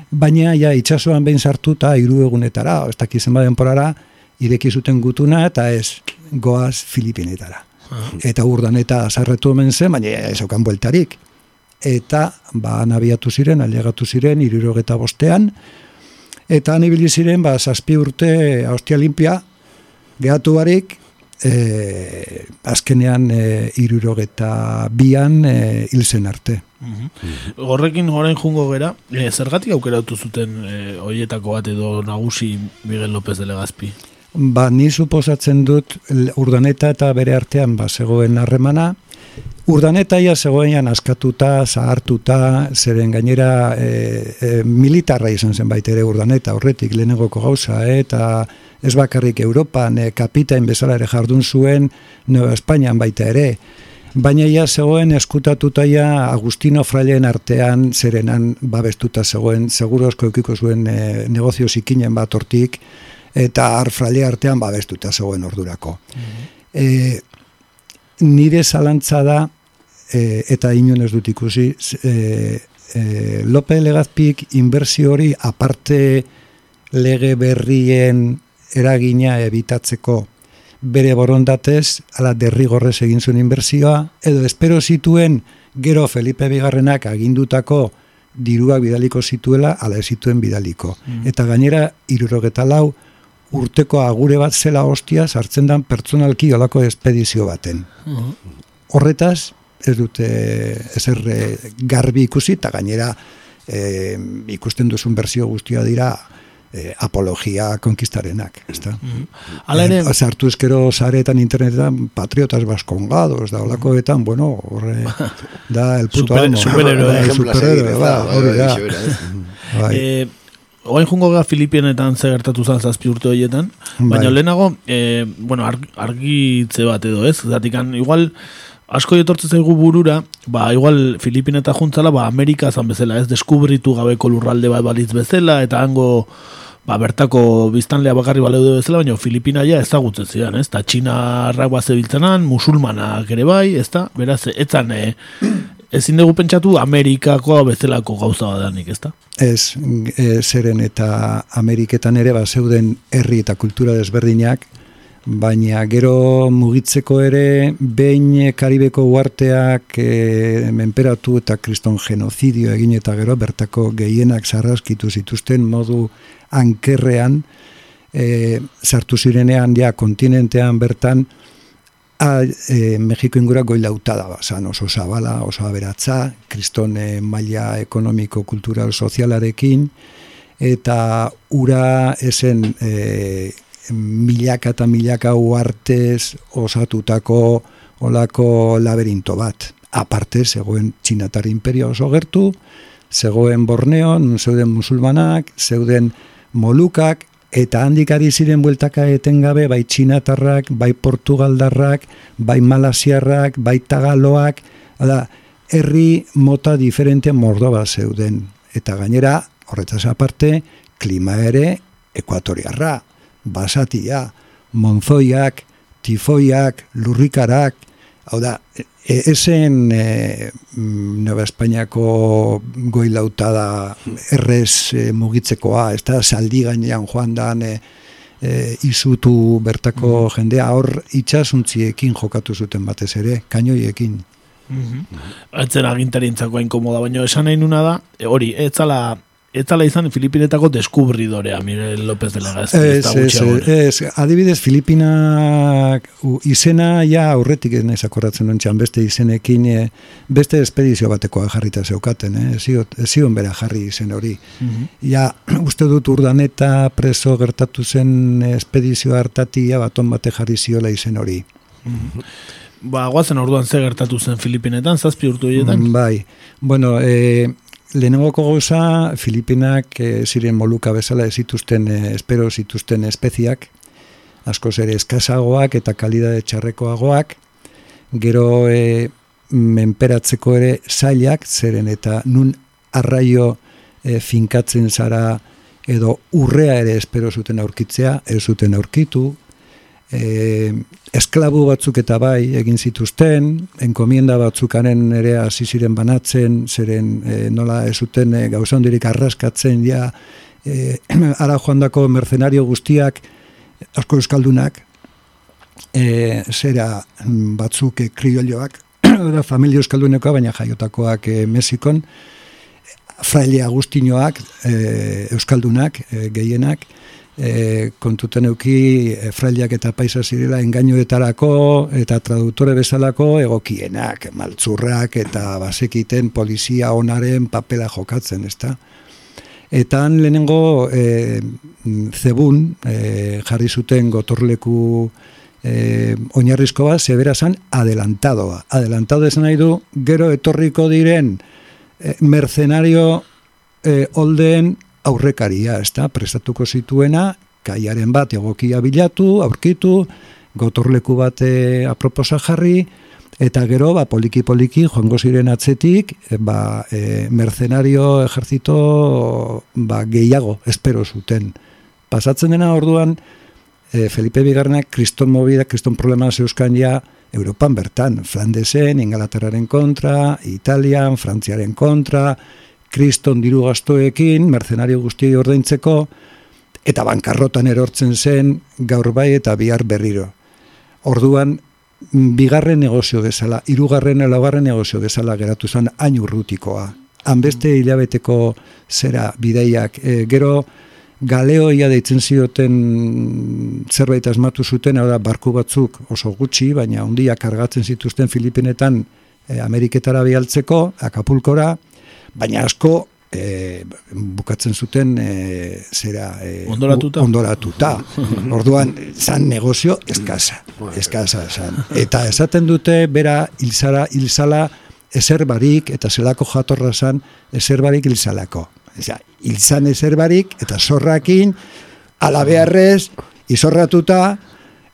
S9: Baina ja itsasoan behin sartu eta hiru egunetara, ez dakiz zenba denporara, ireki zuten gutuna eta ez goaz Filipinetara. Ah. Eta urdan eta azarretu hemen zen, baina ez aukan bueltarik. Eta ba nabiatu ziren, aliagatu ziren, irurogeta bostean, eta anibili ziren, ba, zazpi urte Austia Limpia, gehatu barik, e, azkenean e, irurogeta bian e, hilzen arte.
S7: Mhm. Horrekin orain jungo gera, e, zergatik aukeratu zuten e, hoietako bat edo nagusi Miguel López de Legazpi?
S9: Ba, ni suposatzen dut urdaneta eta bere artean ba, zegoen harremana, Urdaneta ia zegoenean askatuta, zahartuta, zeren gainera e, militarra izan zen baita ere urdaneta horretik lehenengoko gauza, e, eta ez bakarrik Europan e, kapitain bezala ere jardun zuen Nueva Espainian baita ere. Baina ia zegoen eskutatuta ia Agustino Frailen artean zerenan babestuta zegoen, segurozko eukiko zuen e, negozio zikinen bat hortik, eta ar Fraile artean babestuta zegoen ordurako. Mm nire zalantza da, e, eta inon ez dut ikusi, e, e, Lope Legazpik inbertsio hori aparte lege berrien eragina ebitatzeko bere borondatez, ala derrigorrez egin zuen inbertsioa, edo espero zituen gero Felipe Bigarrenak agindutako diruak bidaliko zituela, ala ez zituen bidaliko. Mm. Eta gainera, irurogeta lau, urteko agure bat zela hostia sartzen dan pertsonalki olako espedizio baten. Mm. Horretaz, ez dute ezer eh, garbi ikusi eta gainera e, ikusten duzun berzio guztia dira e, apologia konkistarenak, ezta? Mm -hmm. Ere, e, sartu eskero saretan internetan patriotas baskongados da holakoetan, bueno, horre [LAUGHS] da el puto
S7: Super, amo. Superhéroe,
S9: superhéroe, ba, hori da. [LAUGHS]
S7: Bai. Eh, Oain jungo gara Filipienetan ze gertatu zan zazpi urte horietan, baina bai. lehenago, e, bueno, argitze bat edo ez, zatikan, igual, asko etortzen zaigu burura, ba, igual Filipina eta juntzala, ba, Amerika zan bezala, ez? Deskubritu gabeko lurralde bat balitz bezala, eta hango, ba, bertako biztanlea bakarri baleu bezala, baina Filipina ja ezagutzen zidan, ez, eta Txina arrak zebiltzenan, musulmanak ere bai, ez da, beraz, etzan, e, ezin dugu pentsatu Amerikako bezalako gauza badanik, ez da?
S9: Ez, e, zeren eta Ameriketan ere, ba, zeuden herri eta kultura desberdinak, baina gero mugitzeko ere behin Karibeko uarteak e, menperatu eta kriston genozidio egin eta gero bertako gehienak zarraskitu zituzten modu ankerrean e, sartu zirenean ja kontinentean bertan a, e, Mexiko ingura goilauta da bazan oso zabala, oso aberatza kriston maila ekonomiko, kultural, sozialarekin eta ura esen e, milaka eta milaka uartez osatutako olako laberinto bat. Aparte, zegoen txinatar imperio oso gertu, zegoen Borneo, zeuden musulmanak, zeuden molukak, eta handik ari ziren bueltaka etengabe, bai txinatarrak, bai portugaldarrak, bai malasiarrak, bai tagaloak, ala, herri mota diferente mordoba zeuden. Eta gainera, horretaz aparte, klima ere ekuatoriarra basatia, monzoiak, tifoiak, lurrikarak, hau da, e, esen e, Nueva Espainiako goilauta da errez e, mugitzekoa, ez da, saldi gainean joan dan e, e, izutu bertako mm. jendea, hor itxasuntziekin jokatu zuten batez ere, kainoiekin.
S7: Mm -hmm. Atzen agintarintzako inkomoda, baina esan nahi nuna da, e, hori, ez zala izan Filipinetako deskubridorea, Miguel López de Legaz.
S9: Ez, ez, ez, adibidez, Filipinak izena ja aurretik ez nahi zakorratzen nontxan, beste izenekin, eh, beste espedizio batekoa jarrita zeukaten, eh? ez zion bera jarri izen hori. Mm Ja, [CLEARS THROAT] uste dut urdaneta preso gertatu zen espedizio hartati, ja, baton bate jarri ziola izen hori.
S7: Mm Ba, guazen orduan ze gertatu zen Filipinetan, zazpi urtu horietan?
S9: Bai, bueno, e, lehenengoko gauza, Filipinak e, ziren moluka bezala ez e, espero zituzten espeziak, asko ere eskazagoak eta kalidade txarrekoagoak, gero e, menperatzeko ere zailak, zeren eta nun arraio e, finkatzen zara edo urrea ere espero zuten aurkitzea, ez zuten aurkitu, e, esklabu batzuk eta bai egin zituzten, enkomienda batzukaren ere hasi ziren banatzen, zeren e, nola ez zuten e, gauza hondirik arraskatzen ja, e, [CLEARS THROAT] ara joandako mercenario guztiak, asko euskaldunak, e, zera batzuk e, kriolioak, [CLEARS THROAT] da familia euskalduneko baina jaiotakoak e, Mexikon, fraile agustinoak, e, euskaldunak, e, gehienak, e, kontuten euki e, fraileak eta paisa zirela engainoetarako eta traduktore bezalako egokienak, maltzurrak eta basekiten polizia onaren papela jokatzen, ezta? Eta han lehenengo e, zebun e, jarri zuten gotorleku e, oinarrizko bat, zebera zan adelantadoa. Adelantado esan nahi du, gero etorriko diren e, mercenario e, oldeen aurrekaria, ez da, prestatuko zituena, kaiaren bat egokia bilatu, aurkitu, gotorleku bat e, aproposa jarri, eta gero, ba, poliki-poliki, joango ziren atzetik, e, ba, e, mercenario ejerzito ba, gehiago, espero zuten. Pasatzen dena orduan, e, Felipe Bigarnak kriston movida, kriston problema zeuskan ja, Europan bertan, Flandesen, Ingalaterraren kontra, Italian, Frantziaren kontra, kriston diru gastoekin, mercenario guztiei ordaintzeko, eta bankarrotan erortzen zen gaur bai eta bihar berriro. Orduan, bigarren negozio bezala, irugarren laugarren negozio bezala geratu zen hain urrutikoa. Hanbeste hilabeteko zera bideiak, e, gero galeoia deitzen zioten zerbait asmatu zuten, hau da, barku batzuk oso gutxi, baina ondiak kargatzen zituzten Filipinetan e, Ameriketara bialtzeko, Acapulcora, baina asko e, bukatzen zuten e, zera e,
S7: ondoratuta.
S9: ondoratuta. [LAUGHS] Orduan, zan negozio eskaza, eskaza zan. Eta esaten dute, bera, hilzara, hilzala, ezer barik, eta zelako jatorra zan, ezer barik hilzalako. Eza, hilzan ezer barik, eta zorrakin, alabearrez, izorratuta,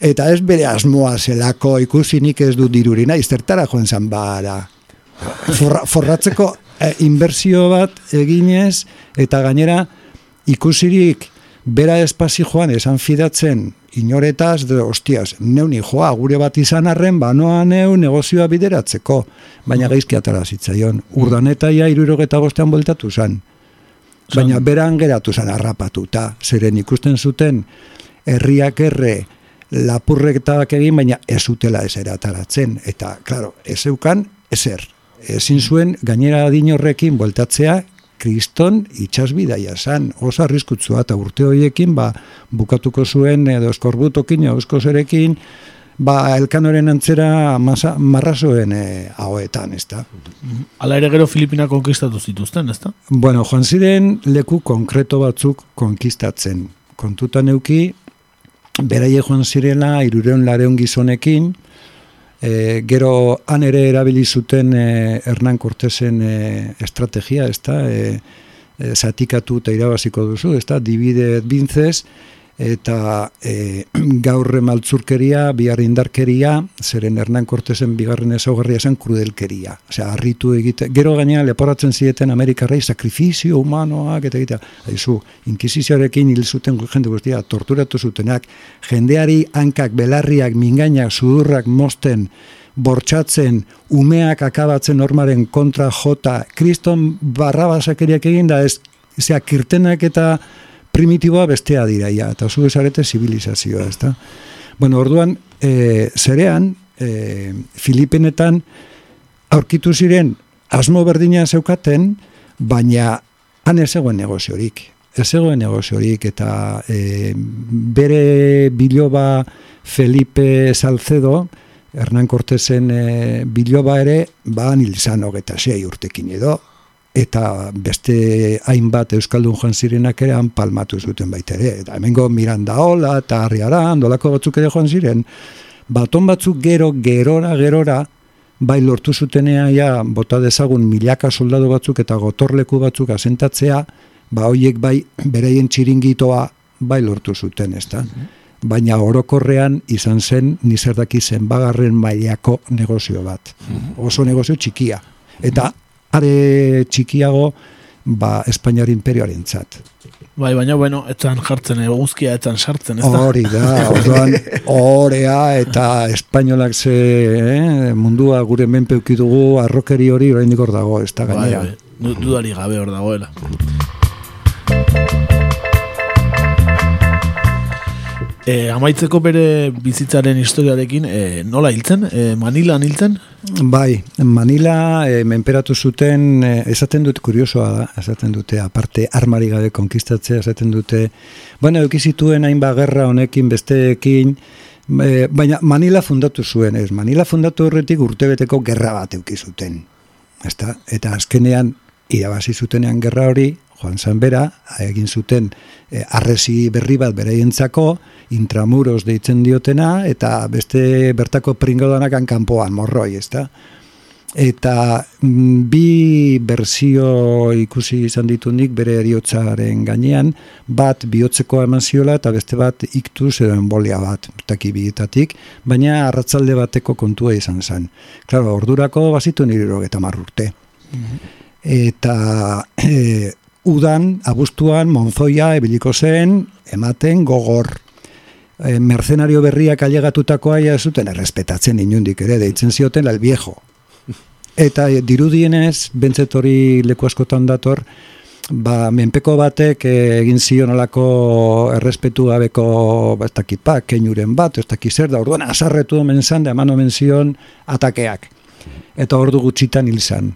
S9: eta ez bere asmoa zelako ikusinik ez du dirurina, iztertara joan zan bara. Forra, forratzeko e, inbertsio bat eginez eta gainera ikusirik bera espazi joan esan fidatzen inoretaz, de, ostias, neuni joa, gure bat izan arren, banoa neu negozioa bideratzeko, baina gaizki atara zitzaion. Urdaneta ia irurogeta bostean boltatu zen. Baina beran geratu zen harrapatuta, zeren ikusten zuten herriak erre lapurretak egin, baina ez utela ez erataratzen. Eta, klaro, ez eukan, ezer ezin zuen gainera dinorrekin bueltatzea kriston itxasbidaia zan, oso arriskutzua eta urte horiekin ba, bukatuko zuen edo eskorbutokin, eusko zerekin, ba, elkanoren antzera masa, marrazoen e, hauetan, ez da.
S7: Ala ere gero Filipina konkistatu zituzten, ez da?
S9: Bueno, joan ziren leku konkreto batzuk konkistatzen. Kontutan euki, beraie joan zirela irureun lareun gizonekin, E, gero han ere erabili zuten e, Hernán Cortesen e, estrategia, ezta? E, e, zatikatu eta irabaziko duzu, ezta? Divide et bintzez, eta e, [CLEARS THROAT] gaur maltzurkeria, bihar indarkeria, zeren Hernán Cortesen bigarren ezaugarria zen krudelkeria. Osea, harritu egite, gero gaina leporatzen zieten Amerikarrei sakrifizio humanoak eta egita. Haizu, inkisizioarekin hil zuten jende guztia, torturatu zutenak, jendeari hankak, belarriak, mingainak, sudurrak, mosten, bortxatzen, umeak akabatzen normaren kontra jota, kriston barrabasakeriak egin da, ez, zera, kirtenak eta primitiboa bestea dira, ja, eta zu esarete zibilizazioa, ez da? Bueno, orduan, e, zerean, e, Filipinetan, aurkitu ziren, asmo berdina zeukaten, baina han ez egoen negoziorik. Ez egoen negoziorik, eta e, bere biloba Felipe Salcedo, Hernán Cortesen e, biloba ere, ba, nilzan hogeta zei urtekin edo, eta beste hainbat euskaldun joan zirenak ere han palmatu zuten baita ere. Eta hemengo Miranda Ola eta Arriara, andolako batzuk ere joan ziren, baton batzuk gero, gerora, gerora, bai lortu zutenea ja, bota dezagun milaka soldado batzuk eta gotorleku batzuk asentatzea, ba hoiek bai bereien txiringitoa bai lortu zuten, ezta? Baina orokorrean izan zen nizerdaki zen bagarren mailako negozio bat. Mhm. Oso negozio txikia. Eta are txikiago ba, Espainiar imperioaren txat.
S7: Bai, baina, bueno, etzan jartzen, eguzkia etzan sartzen, ez da?
S9: Hori da, orduan, orea eta espainolak ze eh, mundua gure menpe dugu arrokeri hori oraindik hor dago, ez da
S7: Bai,
S9: gainera.
S7: bai, du- dudari gabe hor dagoela. E, amaitzeko bere bizitzaren historiarekin, e, nola hiltzen? E, Manilan hiltzen?
S9: Bai, Manila e, menperatu zuten, e, esaten dut kuriosoa da, esaten dute, aparte armari gabe konkistatzea, esaten dute, bueno, eukizituen hainba gerra honekin, besteekin, e, baina Manila fundatu zuen, ez, Manila fundatu horretik urtebeteko gerra bat eukizuten, ezta? Eta azkenean, irabazi zutenean gerra hori, Juan Sanbera, egin zuten e, arresi berri bat beraientzako, intramuros deitzen diotena, eta beste bertako pringodanakan kanpoan, morroi, ezta? Eta mm, bi berzio ikusi izan ditu nik bere eriotzaren gainean, bat bihotzekoa eman ziola eta beste bat iktus edo embolia bat, taki bietatik, baina arratzalde bateko kontua izan zen. Claro, ordurako bazitu niriro eta marrurte. Eta e, udan, abuztuan, monzoia ebiliko zen, ematen gogor. E, mercenario berriak ailegatutakoa ja zuten errespetatzen inundik ere, deitzen zioten al viejo. Eta e, dirudienez, bentzet hori leku askotan dator, ba, menpeko batek eh, egin zion olako errespetu gabeko ba, ez dakit pa, keinuren bat, ez dakit zer da, orduan asarretu omen zan, da eman omen zion atakeak. Eta ordu gutxitan hil zan.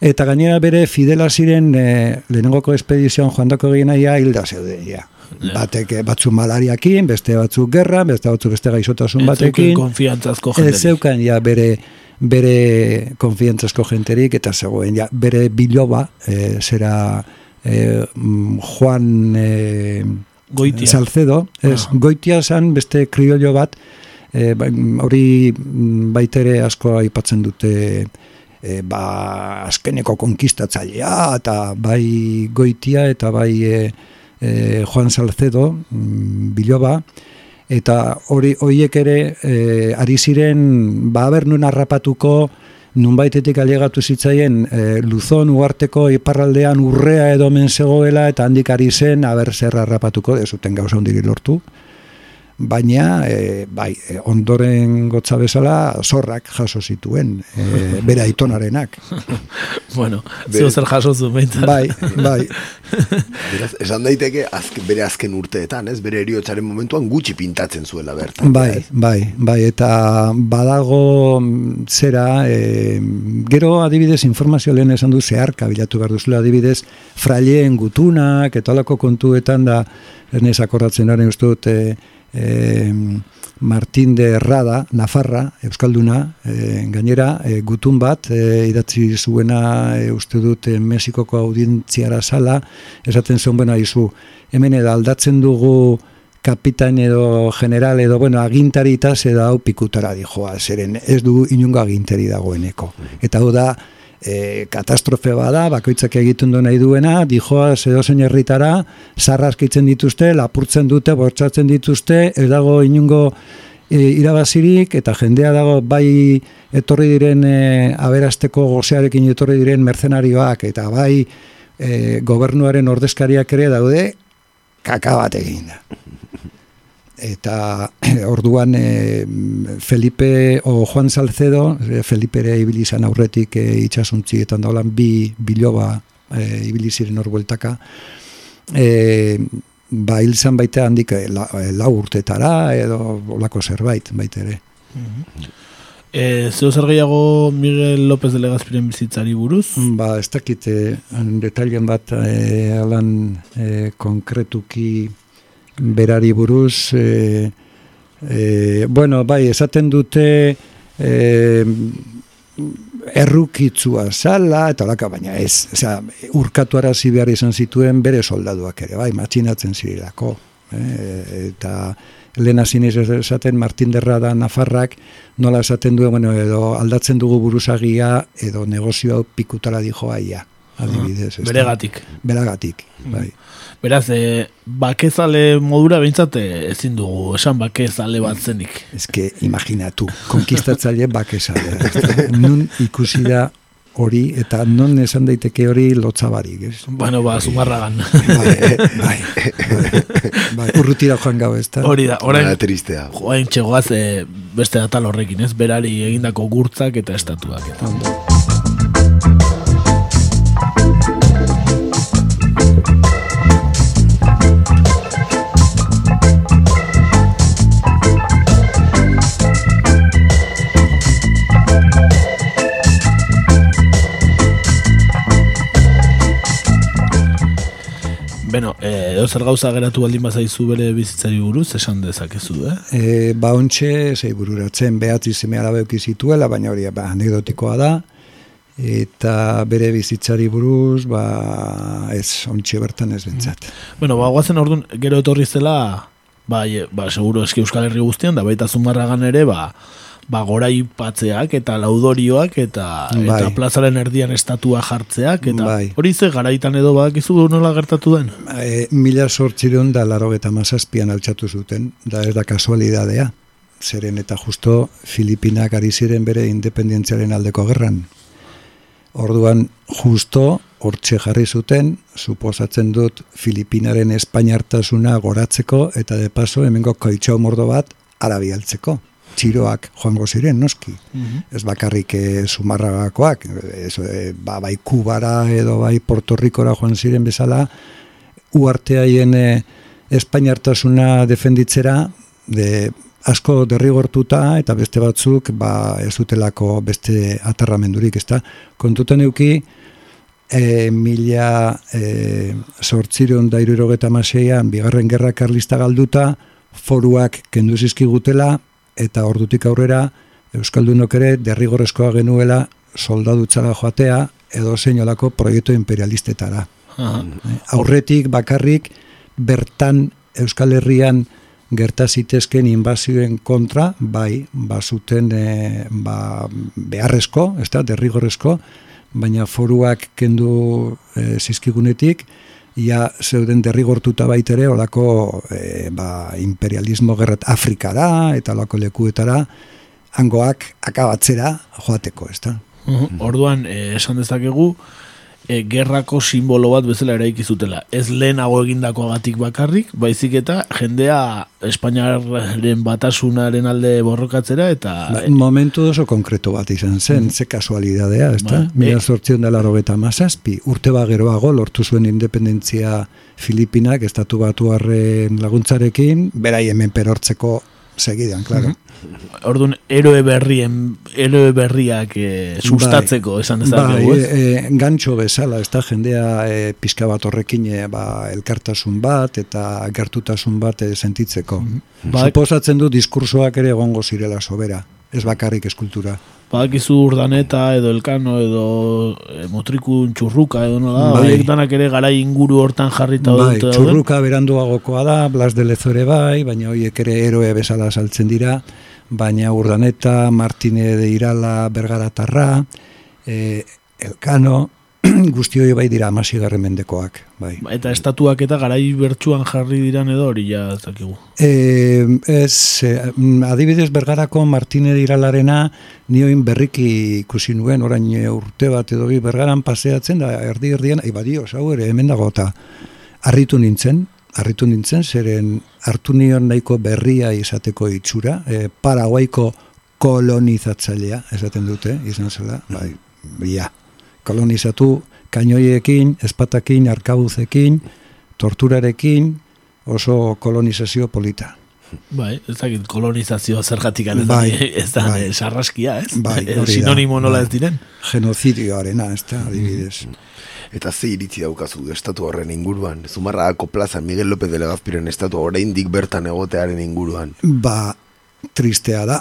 S9: Eta gainera bere fidela ziren e, lehenengoko espedizioan joandako gehiena hilda zeuden, ja. Batek eh, batzu malariakin, beste batzuk gerra, beste batzuk beste gaixotasun
S7: Ez
S9: batekin.
S7: konfiantzazko
S9: Ez
S7: jenderik.
S9: zeukan ja bere bere konfiantzazko jenterik eta zegoen ja bere biloba e, zera e, Juan e,
S7: Goitia.
S9: Salcedo, ez, goitia zan beste kriollo bat, e, hori mm, baitere asko aipatzen dute e, ba, azkeneko konkistatzailea eta bai goitia eta bai e, e, Juan Salcedo mm, biloba eta hori hoiek ere e, ari ziren ba aber nun harrapatuko nunbaitetik ailegatu zitzaien e, Luzon uarteko iparraldean urrea edo men zegoela eta handik ari zen aber zer harrapatuko dezuten gauza hondiri lortu baina e, bai, e, ondoren gotza bezala zorrak jaso zituen e, bere aitonarenak [LAUGHS]
S7: bueno, zeo zer jaso zu behintzat.
S9: bai, bai [LAUGHS]
S6: Beraz, esan daiteke azken, bere azken urteetan, ez? Bere eriotzaren momentuan gutxi pintatzen zuela bertan.
S9: Bai, bai, bai, eta badago mm, zera, e, gero adibidez informazio lehen esan du zeharka bilatu behar duzula adibidez fraileen gutunak, eta olako kontuetan da, ernez akordatzen garen uste dut, e, e, Martin de Errada, Nafarra, Euskalduna, e, gainera, e, gutun bat, e, idatzi zuena, e, uste dut, e, Mexikoko audientziara sala, esaten zuen, bueno, izu, hemen edo aldatzen dugu kapitain edo general edo, bueno, agintari eta edo hau pikutara dijoa, zeren ez du inungo agintari dagoeneko. Eta hau da, e, katastrofe bada, bakoitzak egiten du nahi duena, dijoa edo zein herritara, sarraskitzen dituzte, lapurtzen dute, bortzatzen dituzte, ez dago inungo e, irabazirik, eta jendea dago bai etorri diren e, aberasteko gozearekin etorri diren mercenarioak, eta bai e, gobernuaren ordezkariak ere daude, kaka bat egin da. Eta orduan e, Felipe o Juan Salcedo, e, Felipe ere ibili izan aurretik e, itxasuntzietan daulan bi biloba e, ibili ziren hor bueltaka, e, ba hil zan baita handik e, la, e, lau urtetara edo olako zerbait baita ere.
S7: E, zeo zer gehiago Miguel López de Legazpiren bizitzari buruz?
S9: Ba, ez dakit eh, detailen bat eh, alan eh, konkretuki berari buruz eh, eh, bueno, bai, esaten dute eh, errukitzua zala, eta laka, baina ez, osea, urkatu arazi behar izan zituen bere soldaduak ere, bai, matxinatzen zirilako. Eh, eta lehen zinez esaten Martin Derrada Nafarrak nola esaten duen, bueno, edo aldatzen dugu buruzagia edo negozio hau pikutara dijo aia, adibidez. ezta?
S7: Beregatik.
S9: Beragatik, bai.
S7: Beraz, e, bakezale modura behintzat eh, ezin dugu, esan bakezale bat zenik.
S9: Ez que, imaginatu, konkistatzaile bakezale. [LAUGHS] Nun ikusi da hori, eta non esan daiteke hori lotzabarik, ez?
S7: Bueno, ba, zumarragan.
S9: Bai, bai, bai, bai, urrutira joan gau, ez da?
S7: Hori da, orain,
S6: tristea.
S7: joain txegoaz e, beste atal horrekin, ez? Berari egindako gurtzak eta estatuak. Eta. Beno, eh, edo zer gauza geratu baldin bazaizu bere bizitzari buruz, esan dezakezu, eh?
S9: E, ba ontxe, zei bururatzen, behatzi zeme alabeuki zituela, baina hori ba, anekdotikoa da, eta bere bizitzari buruz, ba, ez, ontxe bertan ez bentsat.
S7: Bueno, ba, guazen orduan, gero etorri zela, ba, e, ba, seguro eski Euskal Herri guztian, da baita zumarragan ere, ba, ba, goraipatzeak eta laudorioak eta, eta
S9: Bai.
S7: plazaren erdian estatua jartzeak, eta
S9: Bai.
S7: hori ze garaitan edo badakizu nola gertatu den?
S9: E, mila sortzireun da laro eta mazazpian altxatu zuten, da ez da kasualidadea. Zeren eta justo Filipinak ari ziren bere independentziaren aldeko gerran. Orduan justo hortxe jarri zuten, suposatzen dut Filipinaren Espainiartasuna goratzeko eta de paso hemengo koitxo mordo bat arabialtzeko. Txiroak joango ziren, noski. Ez bakarrik e, sumarragakoak, ez, e, ba, bai Kubara edo bai Puerto Ricora joan ziren bezala, uarteaien e, Espainiartasuna defenditzera, de, asko derrigortuta eta beste batzuk ba, ez dutelako beste aterramendurik, ezta? Kontutan euki, e, mila e, sortzireun da irurogeta maseian, bigarren gerra karlista galduta, foruak kendu zizkigutela, eta ordutik aurrera, Euskaldunok ere derrigorrezkoa genuela soldadutzara joatea, edo zeinolako proiektu imperialistetara.
S7: Aha.
S9: Eh, Aurretik bakarrik bertan Euskal Herrian gerta zitezken inbazioen kontra, bai, bazuten e, ba, beharrezko, ez da, derrigorrezko, baina foruak kendu e, zizkigunetik, ia zeuden derrigortuta baitere olako e, ba, imperialismo gerrat Afrikara eta olako lekuetara hangoak akabatzera joateko, ez da?
S7: Mhm. Orduan, eh, esan dezakegu, eh, gerrako simbolo bat bezala eraiki zutela. Ez lehenago egindakoagatik bakarrik, baizik eta jendea Espainiaren batasunaren alde borrokatzera eta
S9: Ba, momentu oso konkreto bat izan zen, ze kasualidadea, ez da?
S7: Ba,
S9: Mila
S7: e-
S9: sortzion dela rogeta mazazpi, urte bageroago lortu zuen independentzia Filipinak, estatu batuarren laguntzarekin, berai hemen perortzeko segidan, klaro.
S7: Orduan, eroe berrien, eroe berriak eh, sustatzeko, esan
S9: Bai,
S7: dezakegu, ez?
S9: e, gantxo bezala, ez da, jendea e, pizka bat horrekin e, ba, elkartasun bat eta gertutasun bat e, sentitzeko.
S7: Ba-
S9: Suposatzen du diskursoak ere egongo zirela sobera, ez bakarrik eskultura.
S7: Badakizu urdaneta edo elkano edo e, motrikun txurruka edo nola,
S9: Bai.
S7: horiek danak ere garai inguru hortan jarrita
S9: Bai,
S7: dauden.
S9: txurruka beranduagokoa da, Blas de Lezore bai, baina horiek ere eroe bezala saltzen dira, baina Urdaneta, Martine de Irala, Bergaratarra, e, Elkano, [CLEARS THROAT] guzti hori bai dira amasigarren mendekoak, bai.
S7: Ba, Eta estatuak eta garai bertsuan jarri diran edo hori ja ez dakigu.
S9: E, ez, e, mm, adibidez Bergarako Martine de Iralarena nioin berriki ikusi nuen, orain e, urte bat edo bi Bergaran paseatzen, da erdi erdian, ai badio, hau ere hemen dago eta harritu nintzen, harritu nintzen, zeren hartu nion nahiko berria izateko itxura, e, paraguaiko kolonizatzailea, esaten dute, izan zela, bai, ja, kolonizatu kainoiekin, espatakin, arkabuzekin, torturarekin, oso kolonizazio polita.
S7: Bai, ez dakit kolonizazioa zergatik ez,
S9: Bai,
S7: da, ez da
S9: bai.
S7: eh, sarraskia, ez?
S9: Bai,
S7: Eh, Sinonimo nola
S9: bai.
S7: ez diren.
S9: Genozidioarena, ez da, adibidez.
S6: Eta ze iritzi daukazu estatu horren inguruan? Zumarragako plaza Miguel López de Legazpiren estatu oraindik bertan egotearen inguruan.
S9: Ba, tristea da.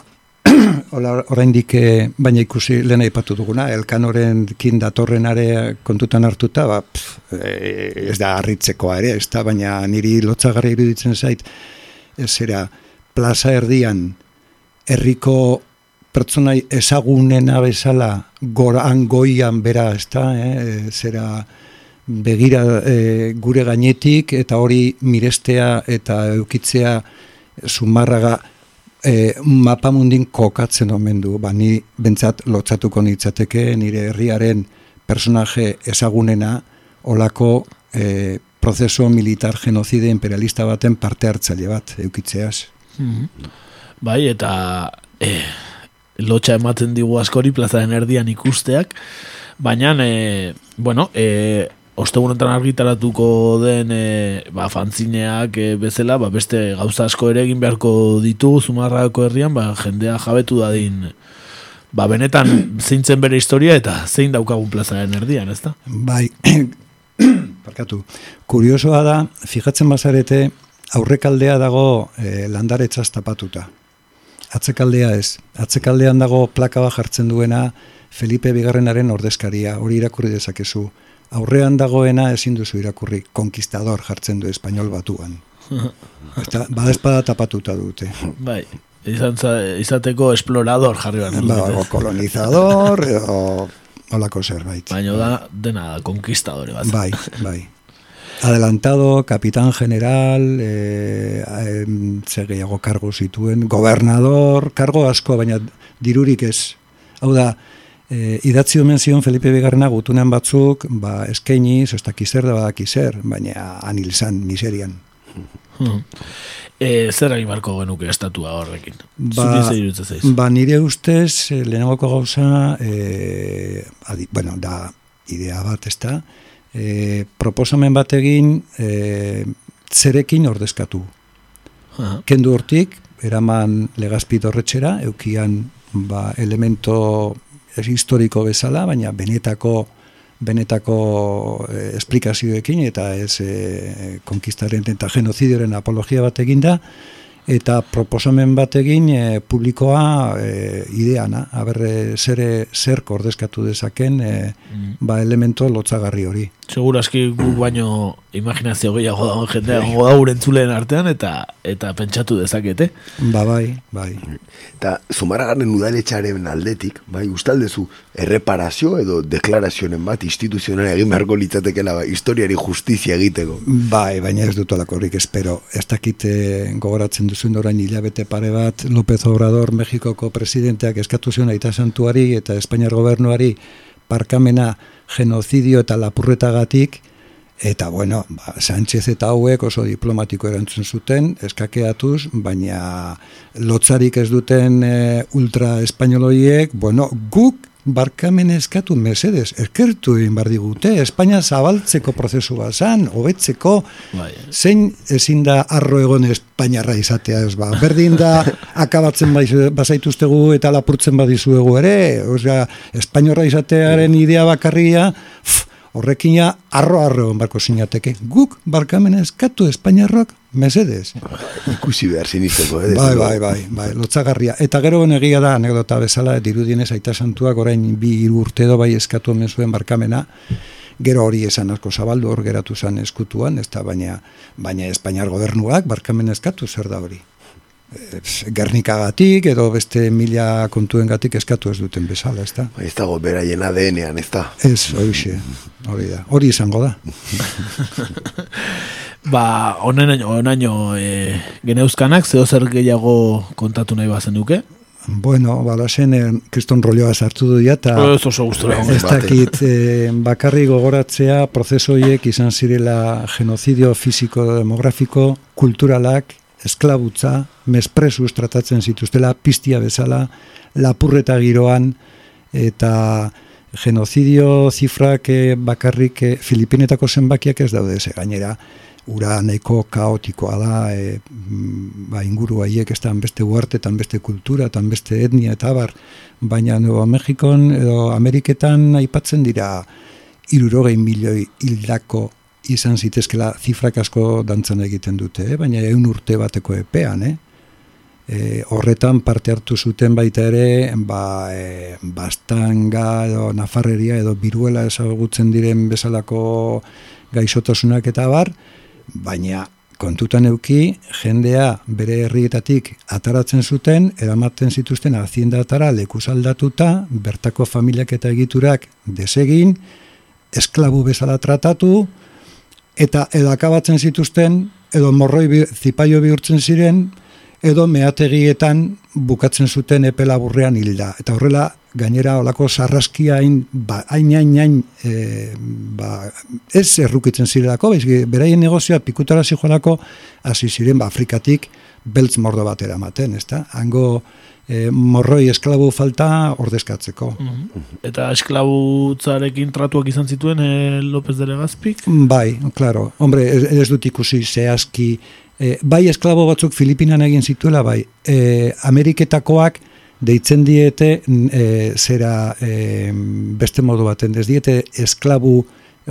S9: [CLEARS THROAT] Ola, oraindik eh, baina ikusi lehen aipatu duguna, elkanoren kin datorrenare kontutan hartuta, ba, pf, eh, ez da harritzekoa ere, ez da, baina niri lotzagarri iruditzen zait, ez zera, plaza erdian, herriko pertsonai ezagunena bezala, goran goian bera, ez da, eh, zera, begira eh, gure gainetik, eta hori mirestea eta eukitzea zumarraga e, mapamundin kokatzen omen du, ba, ni bentsat lotzatuko nitzateke nire herriaren personaje ezagunena olako e, prozeso militar genozide imperialista baten parte hartzaile bat, eukitzeaz.
S7: Mhm. Bai, eta e, lotxa ematen digu askori plazaren erdian ikusteak, baina, e, bueno, e, ostegunetan argitaratuko den e, ba, fantzineak e, bezala, ba, beste gauza asko ere egin beharko ditugu zumarrako herrian, ba, jendea jabetu dadin ba, benetan [CLEARS THROAT] zeintzen bere historia eta zein daukagun plazaren erdian, ezta?
S9: Bai, [CLEARS THROAT] parkatu. Kuriosoa da, fijatzen bazarete, aurrekaldea dago e, landaretzaz tapatuta. Atzekaldea ez. Atzekaldean dago plaka bat jartzen duena Felipe Bigarrenaren ordezkaria, hori irakurri dezakezu aurrean dagoena ezin duzu irakurri konkistador jartzen du espainol batuan. [LAUGHS] Eta badespada tapatuta dute.
S7: Bai, izan izateko explorador jarri behar.
S9: Ba, kolonizador, o, olako zerbait.
S7: Baina da, dena da, konkistadore bat.
S9: Bai, bai. Adelantado, kapitan general, e, e, zegeiago kargo zituen, gobernador, kargo asko, baina dirurik ez. Hau da, E, idatzi omen zion Felipe Bigarrena gutunean batzuk, ba, eskaini, zoztak izer da badak izer, baina anil zan, miserian.
S7: Hmm. E, zer ari marko genuke estatua horrekin?
S9: Ba, ba nire ustez, eh, lehenagoko gauza, e, adi, bueno, da idea bat, ez da, e, proposamen bat egin, e, zerekin ordezkatu. Uh Kendu hortik, eraman legazpit horretxera, eukian ba, elemento ez historiko bezala, baina benetako benetako eh, esplikazioekin eta ez eh, konkistaren eta genozidioren apologia bat eginda eta proposamen bat egin e, publikoa e, ideana, haber zer, zer kordezkatu dezaken e, mm. ba elemento lotzagarri hori.
S7: Seguro aski gu baino imaginazio gehiago da jendea gongo da urentzuleen artean eta eta pentsatu dezakete.
S9: Ba bai, bai.
S6: Eta zumaragaren udaletxaren aldetik, bai, ustaldezu erreparazio edo deklarazioen bat instituzionaren egin beharko litzatekela ba, historiari justizia egiteko.
S9: Bai, baina ez dut horrik espero. Ez dakite gogoratzen duzuen orain hilabete pare bat López Obrador Mexikoko presidenteak eskatu zion aita santuari eta Espainiar gobernuari parkamena genozidio eta lapurretagatik eta bueno, ba, Sánchez eta hauek oso diplomatiko erantzun zuten eskakeatuz, baina lotzarik ez duten e, ultra españoloiek, bueno, guk barkamen eskatu mesedes, eskertu egin bar digute, Espainia zabaltzeko prozesu bazan, hobetzeko, bai. zein ezin da arro egon Espainiarra izatea ez ba. Berdin da, [LAUGHS] akabatzen bazaituztegu eta lapurtzen badizuegu ere, osea, Espainiarra izatearen idea bakarria, horrekina arro-arro barko sinateke. Guk barkamen eskatu Espainiarrok mesedez.
S6: Ikusi behar sinisteko, eh?
S9: Bai, bai, bai, bai, lotzagarria. Eta gero egia da, anekdota bezala, dirudienez aita santuak orain bi urte do bai eskatu omen zuen barkamena, gero hori esan asko zabaldu hor geratu zen eskutuan, ez da baina, baina Espainiar gobernuak barkamen eskatu zer da hori. Gernikagatik edo beste mila kontuen gatik eskatu ez duten bezala, ez da?
S6: Ez dago beraien ADN-ean, ez da?
S9: Ez, hori hori da. Hori izango da. [LAUGHS]
S7: ba, onaino, onaino e, geneuzkanak, zeo zer gehiago kontatu nahi bazen duke?
S9: Bueno, bala zen, eh, kriston rolloa sartu du eta
S7: ez
S9: dakit, eh, bakarri gogoratzea, prozesoiek izan zirela genozidio fiziko, demografiko, kulturalak, esklabutza, mespresuz tratatzen zituztela, piztia bezala, lapurreta giroan, eta genozidio zifrak eh, bakarrik eh, Filipinetako zenbakiak ez daude ze gainera, ura nahiko kaotikoa da, e, ba, inguru haiek ez beste uartetan, beste kultura, tan beste etnia eta bar, baina Nuevo Mexikon edo Ameriketan aipatzen dira irurogei milioi hildako izan zitezkela zifrak asko dantzan egiten dute, eh? baina egun urte bateko epean, eh? E, horretan parte hartu zuten baita ere, ba, e, bastanga edo nafarreria edo biruela ezagutzen diren bezalako gaixotasunak eta bar, baina kontutan euki, jendea bere herrietatik ataratzen zuten, eramaten zituzten aziendatara lekuzaldatuta, bertako familiak eta egiturak desegin, esklabu bezala tratatu, eta edo akabatzen zituzten, edo morroi bi, zipaio bihurtzen ziren, edo meategietan bukatzen zuten epe laburrean hilda. Eta horrela, gainera olako sarraskia hain, ba, hain, hain, hain, e, ba, ez errukitzen zirelako, bez, beraien negozioa pikutara zijoanako, hasi ziren, ba, Afrikatik, beltz mordo bat eramaten, ezta? Hango e, morroi esklabu falta ordezkatzeko.
S7: Mhm. Eta esklabutzarekin tratuak izan zituen e, López de Legazpik?
S9: Bai, claro. Hombre, ez, ez dut ikusi zehazki. E, bai esklabo batzuk Filipinan egin zituela, bai. E, Ameriketakoak deitzen diete e, zera e, beste modu baten. Ez diete esklabu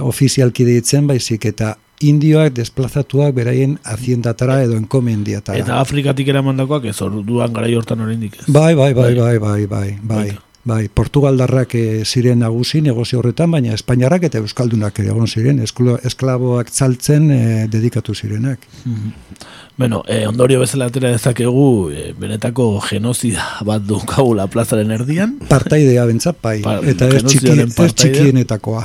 S9: ofizialki deitzen, baizik eta indioak desplazatuak beraien haziendatara edo enkomendiatara.
S7: Eta Afrikatik eramandakoak ez orduan gara hortan oraindik ez.
S9: Bai, bai, bai, bai, bai, bai, bai. Bai, Portugaldarrak e, ziren nagusi negozio horretan, baina Espainiarrak eta Euskaldunak ere egon ziren, esklaboak tzaltzen e, dedikatu zirenak.
S7: Mm Bueno, e, ondorio bezala atera dezakegu e, benetako genozida bat dukagula plazaren erdian.
S9: Partaidea bentsat, bai. eta ez, txiki, ez txikienetakoa.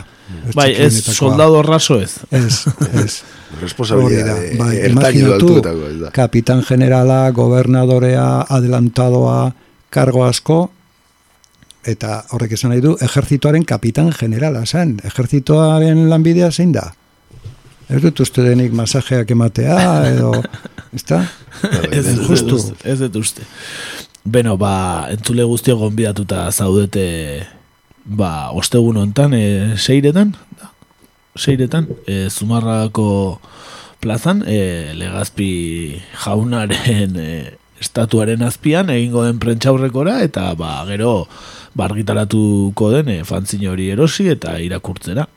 S7: Bai, ez soldado raso ez.
S9: Ez, ez. [LAUGHS]
S6: Responsabilidad
S9: bai, imaginatu, kapitan generala, gobernadorea, adelantadoa, kargo asko, eta horrek esan nahi du, ejerzitoaren kapitan generala zen. Ejerzitoaren lanbidea zein da? Ez dut uste denik masajeak ematea, edo, [LAUGHS] ezta?
S7: ez, justu. Ez dut uste. Beno, ba, entzule guztio gonbidatuta zaudete, ba, ostegun ontan, e, seiretan, seiretan, e, zumarrako plazan, e, legazpi jaunaren e, estatuaren azpian, egingo den prentxaurrekora, eta, ba, gero, bargitaratuko den, e, fantzin hori erosi, eta irakurtzera.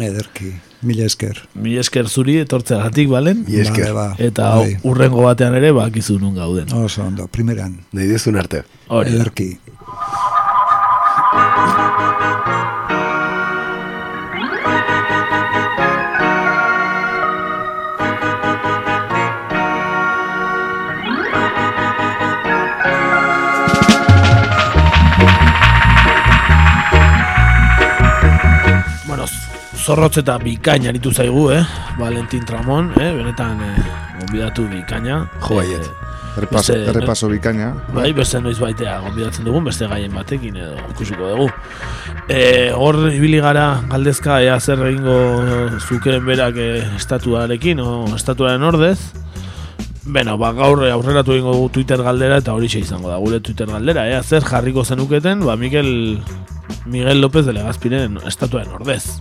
S9: Ederki, mila esker.
S7: Mila esker zuri etortzeagatik, balen?
S6: Mila esker.
S9: ba,
S7: Eta bai. urrengo batean ere, bakizu nun gauden.
S9: Oso, ondo, primeran.
S6: Nahi dezun arte.
S7: Hori.
S9: Ederki.
S7: Thank you. Zorrotz eta bikaina aritu zaigu, eh? Valentin Tramon, eh? Benetan, eh, gonbidatu bikaina.
S6: Jo, baiet.
S1: Errepaso,
S7: beste-
S1: errepaso bikaina.
S7: Bai, beste noiz baitea gonbidatzen dugun, beste gaien batekin edo ikusiko dugu. E, hor ibili gara galdezka ea zer egingo zukeen berak eh, estatuarekin o estatuaren ordez. Beno, ba, gaur aurreratu egingo dugu Twitter galdera eta hori izango da gure Twitter galdera. Ea zer jarriko zenuketen, ba, Miguel, Miguel López de Legazpiren estatuaren ordez.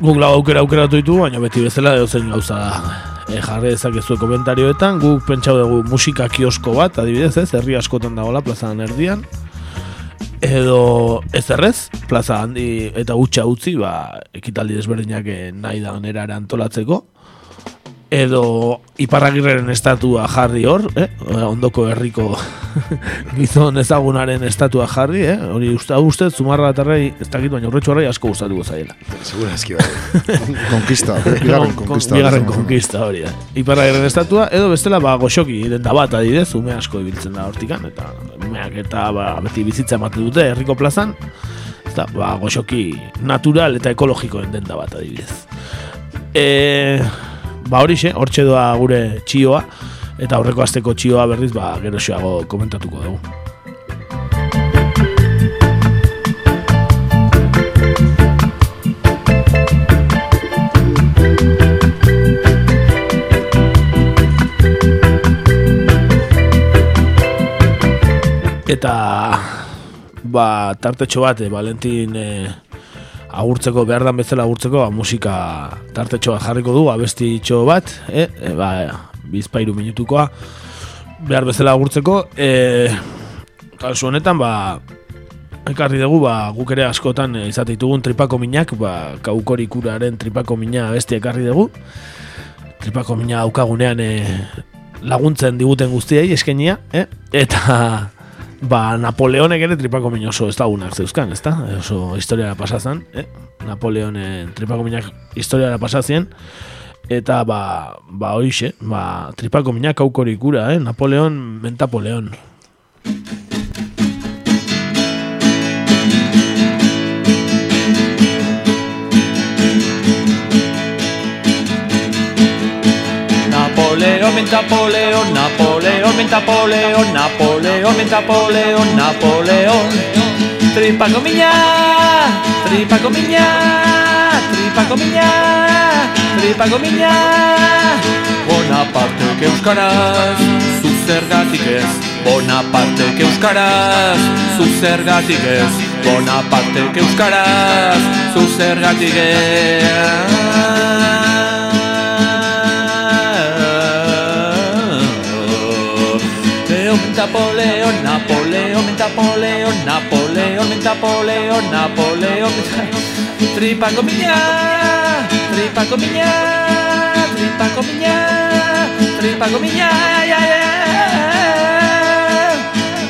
S7: Guk lau aukera aukeratu ditu, baina beti bezala edo zein gauza e, jarri dezakezu komentarioetan. Guk pentsau dugu musika kiosko bat, adibidez ez, herri askotan dagoela plazan erdian. Edo ez errez, plaza handi eta gutxa utzi, ba, ekitaldi desberdinak eh, nahi da onera antolatzeko. Edo iparragirreren estatua jarri hor, eh? ondoko herriko [LAUGHS] gizon ezagunaren estatua jarri, eh? hori uste, uste, zumarra eta rei, ez dakit baina urretxu arrei asko gustatuko zaiela.
S6: Segura eski bai. [LAUGHS]
S1: Konkista, bigarren
S7: Kon-
S1: konkista.
S7: Bigarren konkista hori da. Iparragirren estatua, edo bestela, ba, goxoki, denda bat adidez, ume asko ibiltzen da hortikan, eta umeak eta ba, beti bizitza ematen dute herriko plazan, eta ba, goxoki natural eta ekologikoen denda bat adibidez. E, ba horixe, hortxe doa gure txioa, eta aurreko asteko txioa berriz, ba, geroxoago komentatuko dugu. Eta ba, tartetxo bat, eh, Valentin eh, agurtzeko, behar dan bezala agurtzeko, ba, musika tartetxo bat jarriko du, abesti txo bat, eh, eh, ba, bizpairu minutukoa, behar bezala agurtzeko, eh, kasu honetan, ba, ekarri dugu, ba, guk ere askotan izate ditugun tripako minak, ba, kaukorikuraaren tripako mina abesti ekarri dugu, tripako mina daukagunean eh, laguntzen diguten guztiei eskenia, eh? eta ba, Napoleonek ere tripako min oso ezagunak zeuzkan, ezta? Oso historiara pasazan, eh? Napoleonen tripako minak historiara pasazien, eta ba, ba hoixe, ba, tripako minak aukorikura, eh? Napoleon, mentapoleon.
S5: menta
S10: poleon, Napoleon menta poleon, Napoleon menta. Tripa comiña, tripa comiña, tripa comiña, tripa comiña. Bona parte que euskaraz, su zergatik ez. Bona parte que euskaraz, su zergatik ez. Bona parte que euskaraz, su zergatik ez. mentapoleon, Napoleon, mentapoleon, Napoleon, mentapoleon, Napoleon, mentapoleon, tripako mina, tripako mina, tripako mina, tripako mina,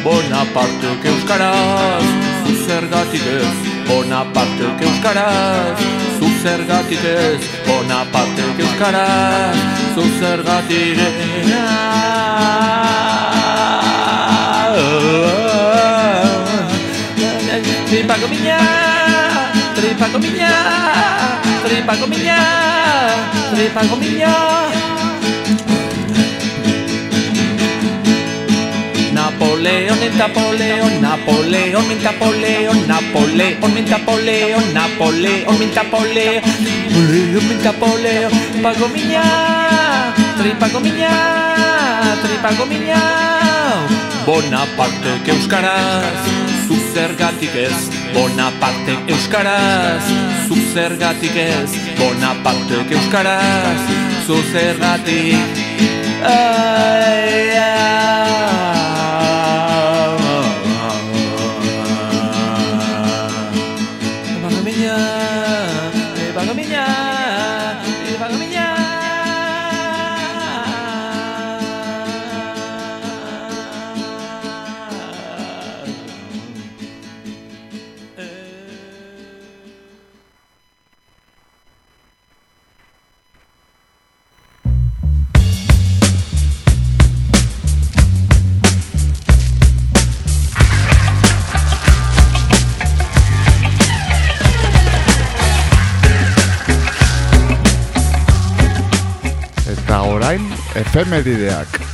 S10: Bonaparte que euskaraz, zu zer gatik ez, Bonaparte que euskaraz, zu zer gatik ez, Bonaparte euskaraz, zu zer ez, tripa con tripa con tripa con miña, tripa con miña. Napoleón en Napoleón, Napoleón en Napoleón, Napoleón en Napoleón, Napoleón en Napoleón, Napoleón en Napoleón, pago miña, tripa con tripa con miña. Bonaparte que buscarás. zergatik ez Bonaparte euskaraz Zuk zergatik ez Bonapartek euskaraz Zuk zergatik
S1: oh, yeah. Efemerideak.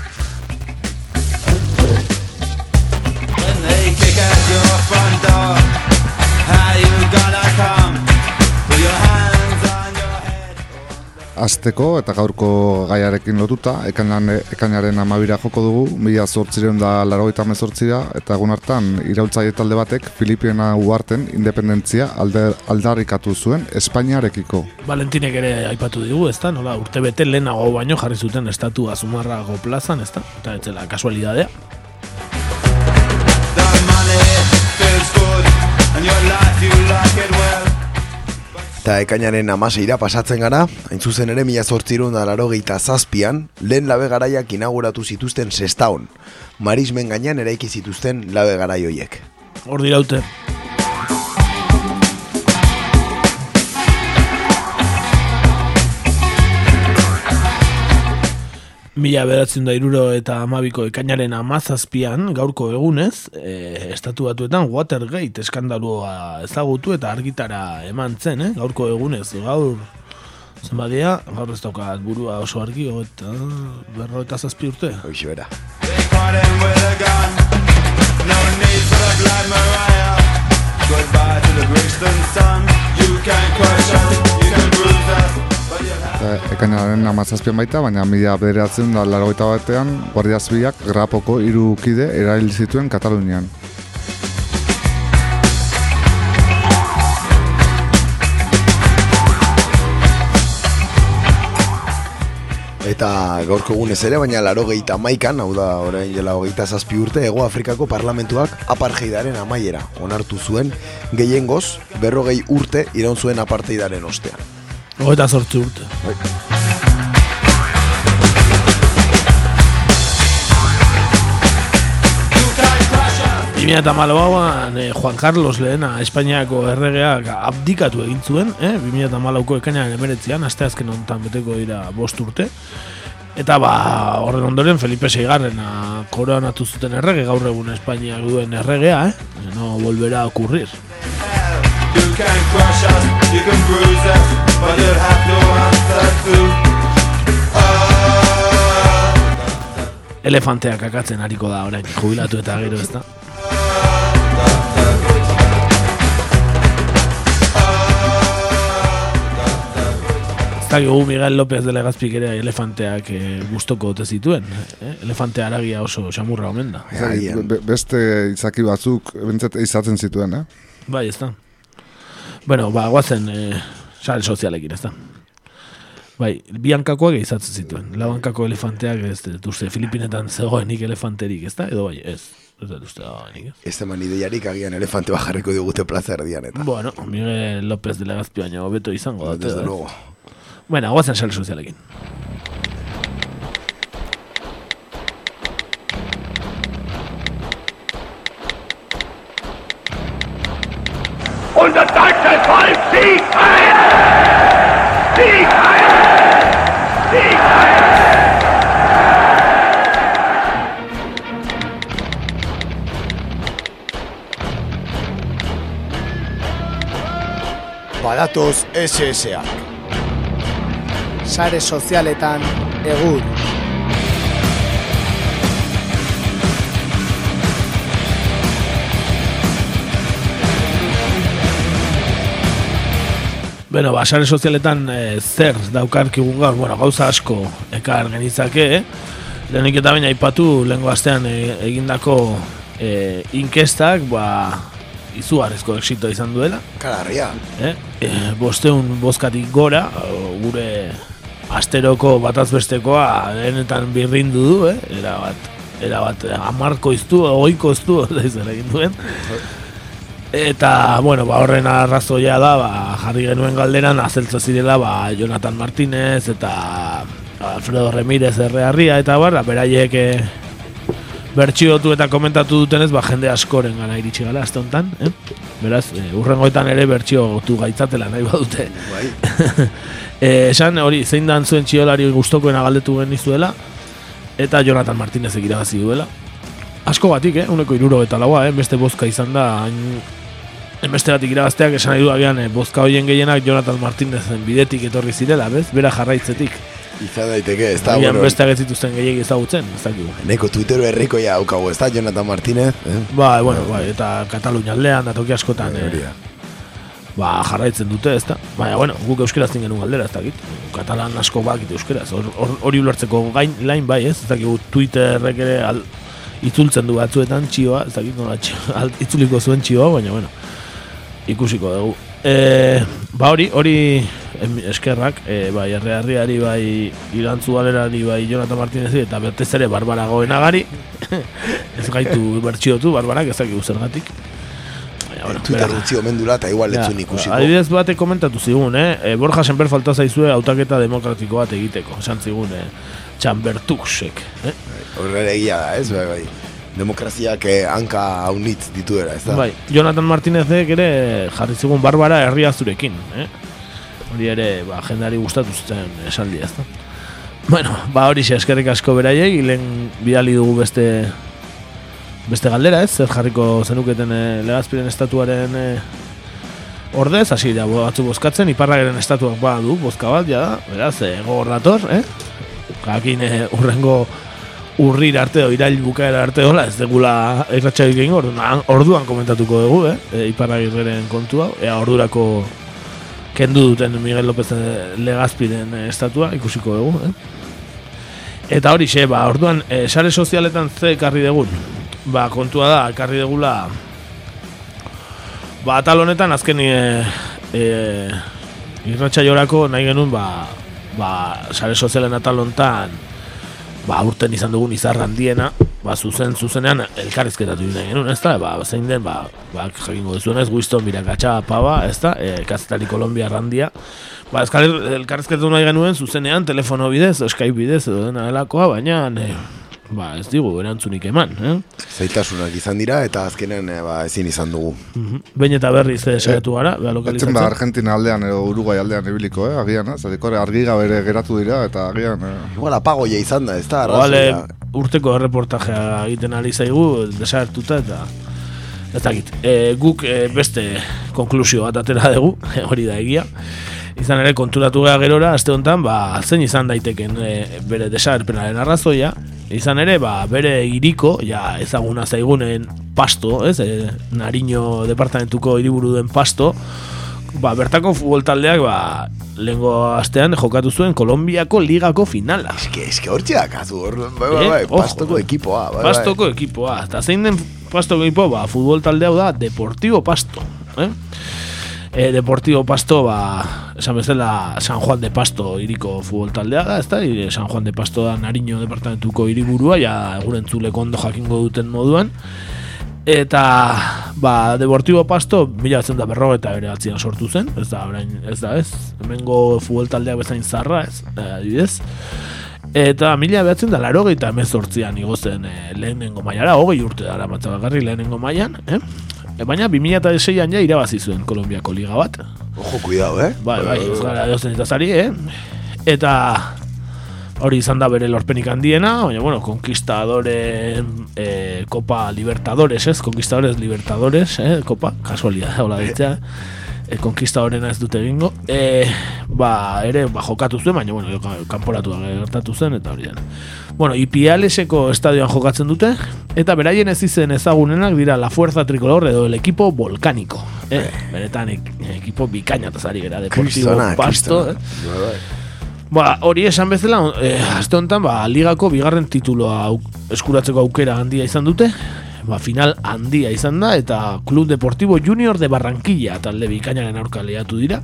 S1: Azteko eta gaurko gaiarekin lotuta, ekainan, ekainaren amabira joko dugu, mila zortzireun da larogeita mezortzira, eta egun hartan iraultzaile talde batek Filipiena uarten independentzia alde, aldarrikatu zuen Espainiarekiko.
S7: Valentinek ere aipatu digu, ezta? Nola, urte bete lehenago baino jarri zuten estatua Zumarrago plazan, ezta? Eta ez zela kasualidadea.
S11: And your life you like it.
S6: Eta ekainaren amaseira pasatzen gara, hain zuzen ere mila zortzirun da laro zazpian, lehen labe garaiak inauguratu zituzten sestaon. Marismen gainean eraiki zituzten labe garai hoiek.
S7: Hor diraute. Mila beratzen da iruro eta amabiko ekainaren amazazpian, gaurko egunez, e, estatu batuetan Watergate eskandalua ezagutu eta argitara eman zen, eh? gaurko egunez, gaur zenbadia, gaur ez daukat burua oso argi, eta berro eta zazpi urte.
S6: Hoxe bera.
S11: Caught him with a gun. No need for the Black Mariah. Goodbye to the Brixton sun. You can crush us, you can bruise us,
S1: ekainaren amazazpian baita, baina mila bederatzen da larogeita batean, Guardia Zibilak grapoko hiru kide erail zituen Katalunian.
S6: Eta gaurko egunez ere, baina laro gehieta maikan, hau da, orain jela hogeita zazpi urte, Ego Afrikako parlamentuak apartheidaren amaiera onartu zuen, gehiengoz, berrogei urte iraun zuen apartheidaren ostean.
S7: Hogeita zortzi urte. Bimia eta malauan eh, Juan Carlos lehena Espainiako erregeak abdikatu egin zuen, eh? Bimia eta malauko ekainaren emeretzean, aste azken honetan beteko dira bost urte. Eta ba, horren ondoren Felipe Seigarrena koronatu zuten errege, gaur egun Espainiak duen erregea, eh? No volverá a ocurrir.
S11: You can crush us, you can bruise us, but you'll have to answer to
S7: elefanteak akatzen hariko da orain jubilatu eta gero ez da. Dakigu Miguel López de Legazpik ere elefanteak eh, gustoko ote zituen. Eh? Elefante aragia oso xamurra omen da.
S1: Be- beste izaki batzuk bentzat izaten zituen, eh?
S7: Bai, ez da. Bueno, ba, guazen eh, sare sozialekin, ez da. Bai, bi hankakoak izatzen zituen. Lau hankako elefanteak, ez dut uste, Filipinetan zegoenik elefanterik, ez da? Edo bai, ez. Ez dut uste dagoenik, ez?
S6: Ez eman ideiarik agian elefante bajarriko digute plaza erdian eta.
S7: Bueno, Miguel López de Legazpi baino hobeto izango da.
S6: Desde luego.
S7: Bueno, guazen sare sozialekin.
S11: Sieg heil! Sieg heil! Sieg!
S12: Badatoz SSA. Sare sozialetan egur.
S7: Bueno, ba, sare sozialetan eh, zer daukarkigun gaur, bueno, gauza asko ekar genitzake, eh? Lehenik eta baina aipatu lehengo astean eh, egindako eh, inkestak, ba, izugarrizko exito izan duela.
S6: Kalarria.
S7: Eh? Eh, bosteun bozkatik gora, gure asteroko batazbestekoa denetan birrindu du, eh? Era bat, era bat, amarko iztu, oiko iztu, [LAUGHS] da izan egin duen. Eta, bueno, ba, horren arrazoia da, ba, jarri genuen galderan, azeltzo zirela, ba, Jonathan Martínez eta Alfredo Remírez errearria, eta barra, beraiek eh, bertxiotu eta komentatu dutenez, ba, jende askoren gana iritsi gala, azte honetan, eh? Beraz, eh, urrengoetan ere bertxiotu gaitzatela nahi badute.
S6: Bai. [LAUGHS]
S7: eh, esan, hori, zein dan zuen txiolari guztokoena galdetu genizuela, eta Jonathan Martínez irabazi duela. Asko batik, eh? Uneko iruro eta laua, eh? Beste bozka izan da, hain... Beste batik irabazteak esan nahi du agian, eh, bozka hoien gehienak Jonathan Martínezen bidetik etorri zirela, bez? Bera jarraitzetik.
S6: Izan daiteke, ez da,
S7: Agian
S6: bueno,
S7: besteak ez gehiagi ezagutzen, ez dakigu.
S6: neko Twitter herriko ja haukagu, ez da, Jonathan Martínez, eh?
S7: Ba, bueno, ba, eta Katalunia aldean, da toki askotan, eh, ba, jarraitzen dute, ez da? Baina, bueno, guk euskeraz genuen galdera, ez dakit. Katalan asko bakit euskeraz, hor- hor- hori ulertzeko gain, lain bai, ez? Ez dakigu Twitterrek ere al, itzultzen du batzuetan txioa, ez dakit nola txio, [LAUGHS] al, itzuliko zuen txioa, baina, bueno, ikusiko dugu. E, ba hori, hori eskerrak, e, bai, errearriari, bai, irantzu galerari, bai, Jonathan Martinezi, eta bertez ere Barbara goenagari, [LAUGHS] ez gaitu bertxiotu, Barbarak, ez dakigu zergatik. Baina, bueno,
S6: Twitter utzi omen dula, eta igual letzun ikusiko.
S7: Adibidez bate komentatu zigun, eh? E, Borja Senper falta zaizue hautaketa demokratiko bat egiteko. Esan zigun, eh? Txambertuxek. Eh?
S6: Horrela egia da, ez, bai, bai. Demokraziak eh, hanka haunitz dituera, ez da?
S7: Bai, Jonathan Martinezek ere jarri zigun Barbara herriazurekin. Eh? Hori ere, ba, jendari gustatu zuten esaldi ez da. Bueno, ba hori eskerrik asko beraiek, lehen bidali dugu beste beste galdera ez, zer jarriko zenuketen eh, legazpiren estatuaren eh, ordez, hasi da batzu bozkatzen, iparrageren estatuak badu bozka bat, ja da, beraz, gogor dator, eh? Jakin urrengo urrir arte o irail bukaera arte hola, ez degula irratxaik egin orduan, orduan komentatuko dugu, eh? E, iparragirren kontua, ea ordurako kendu duten Miguel López Legazpiren eh, estatua, ikusiko dugu, eh? Eta hori xe, ba, orduan, e, sare sozialetan ze ekarri degun? Ba, kontua da, ekarri degula Ba, atal honetan azken e, e, irratxa jorako nahi genuen ba, ba, sare sozialen atal honetan ba, urten izan dugun izar handiena ba, zuzen zuzenean elkarrizketatu nahi genuen, ez da? Ba, zein den, ba, ba jakingo duzuenez, Winston Mirakatxa paba, ez da? E, kazetari Kolombia randia. Ba, eskal- elkarrizketatu nahi genuen zuzenean, telefono bidez, Skype bidez, edo dena delakoa, baina, e, ba, ez digu, erantzunik eman, eh?
S6: Zaitasunak izan dira, eta azkenean eh, ba, ezin izan dugu.
S7: Mhm. Behin eta berriz eh, saiatu gara, beha
S1: Etzen
S7: lokalizatzen.
S1: ba Argentina aldean edo Uruguay aldean ibiliko, eh, agian, eh? Zatik hori argi gabe ere geratu dira, eta agian... Eh.
S6: Igual apagoia izan da, ez da?
S7: Bale,
S6: arrazoia.
S7: urteko erreportajea egiten ari zaigu, desagertuta eta ez dakit. E, guk e, beste konklusio bat atera dugu, hori da egia. Izan ere konturatu gara gerora, aste honetan, ba, zein izan daiteken e, bere desagerpenaren arrazoia, Izan ere, ba, bere iriko, ja, ezaguna zaigunen pasto, ez, e, Nariño departamentuko hiriburu den pasto, ba, bertako futbol taldeak, ba, lehengo astean jokatu zuen Kolombiako ligako finala.
S6: Eske, eske hortxe dakazu, hor, bai, bai,
S7: Eh,
S6: bai, pastoko
S7: eh.
S6: ekipoa, bai, bai.
S7: Pastoko ekipoa. Eta zein den Pastoko ekipoa, ba, futbol talde hau da Deportivo Pasto. Eh? E, Deportivo Pasto, ba, esan bezala San Juan de Pasto iriko futbol taldea da, ezta? I, San Juan de Pasto da Nariño departamentuko hiriburua, ja eguren zuleko ondo jakingo duten moduan. Eta, ba, Deportivo Pasto, mila batzen da berro eta bere atzian sortu zen, ez da, orain, ez da, ez? Hemengo futbol taldeak bezain zarra, ez, eh, adibidez. Eta mila behatzen da laro eta emezortzian igozen e, lehenengo mailara, hogei urte dara matza bakarri lehenengo mailan, eh? E, baina 2006an ja irabazi zuen Kolombiako liga bat.
S6: Ojo, cuidado, eh?
S7: Bai, bai, ez gara dozen eta zari, eh? Eta hori izan da bere lorpenik handiena, baina, bueno, Conquistadores, eh, Copa Libertadores, ez? Conquistadores Libertadores, eh? Copa, kasualidad, hola ditzea, e, Conquistadorena ez dute egingo, e, ba, ere, ba, jokatu zuen, baina, bueno, ka- kanporatu gertatu zen, eta hori den. Bueno, Ipialeseko estadioan jokatzen dute, eta beraien ez izen ezagunenak dira La Fuerza Tricolor edo el equipo volcánico. Eh, benetan ek, ekipo bikaina eta zari gara,
S6: Kristona,
S7: Pasto, eh? Ba, hori esan bezala, eh, aste honetan, ba, ligako bigarren tituloa au- eskuratzeko aukera handia izan dute, ba, final handia izan da, eta Club Deportivo Junior de Barranquilla talde bikainaren aurka lehiatu dira.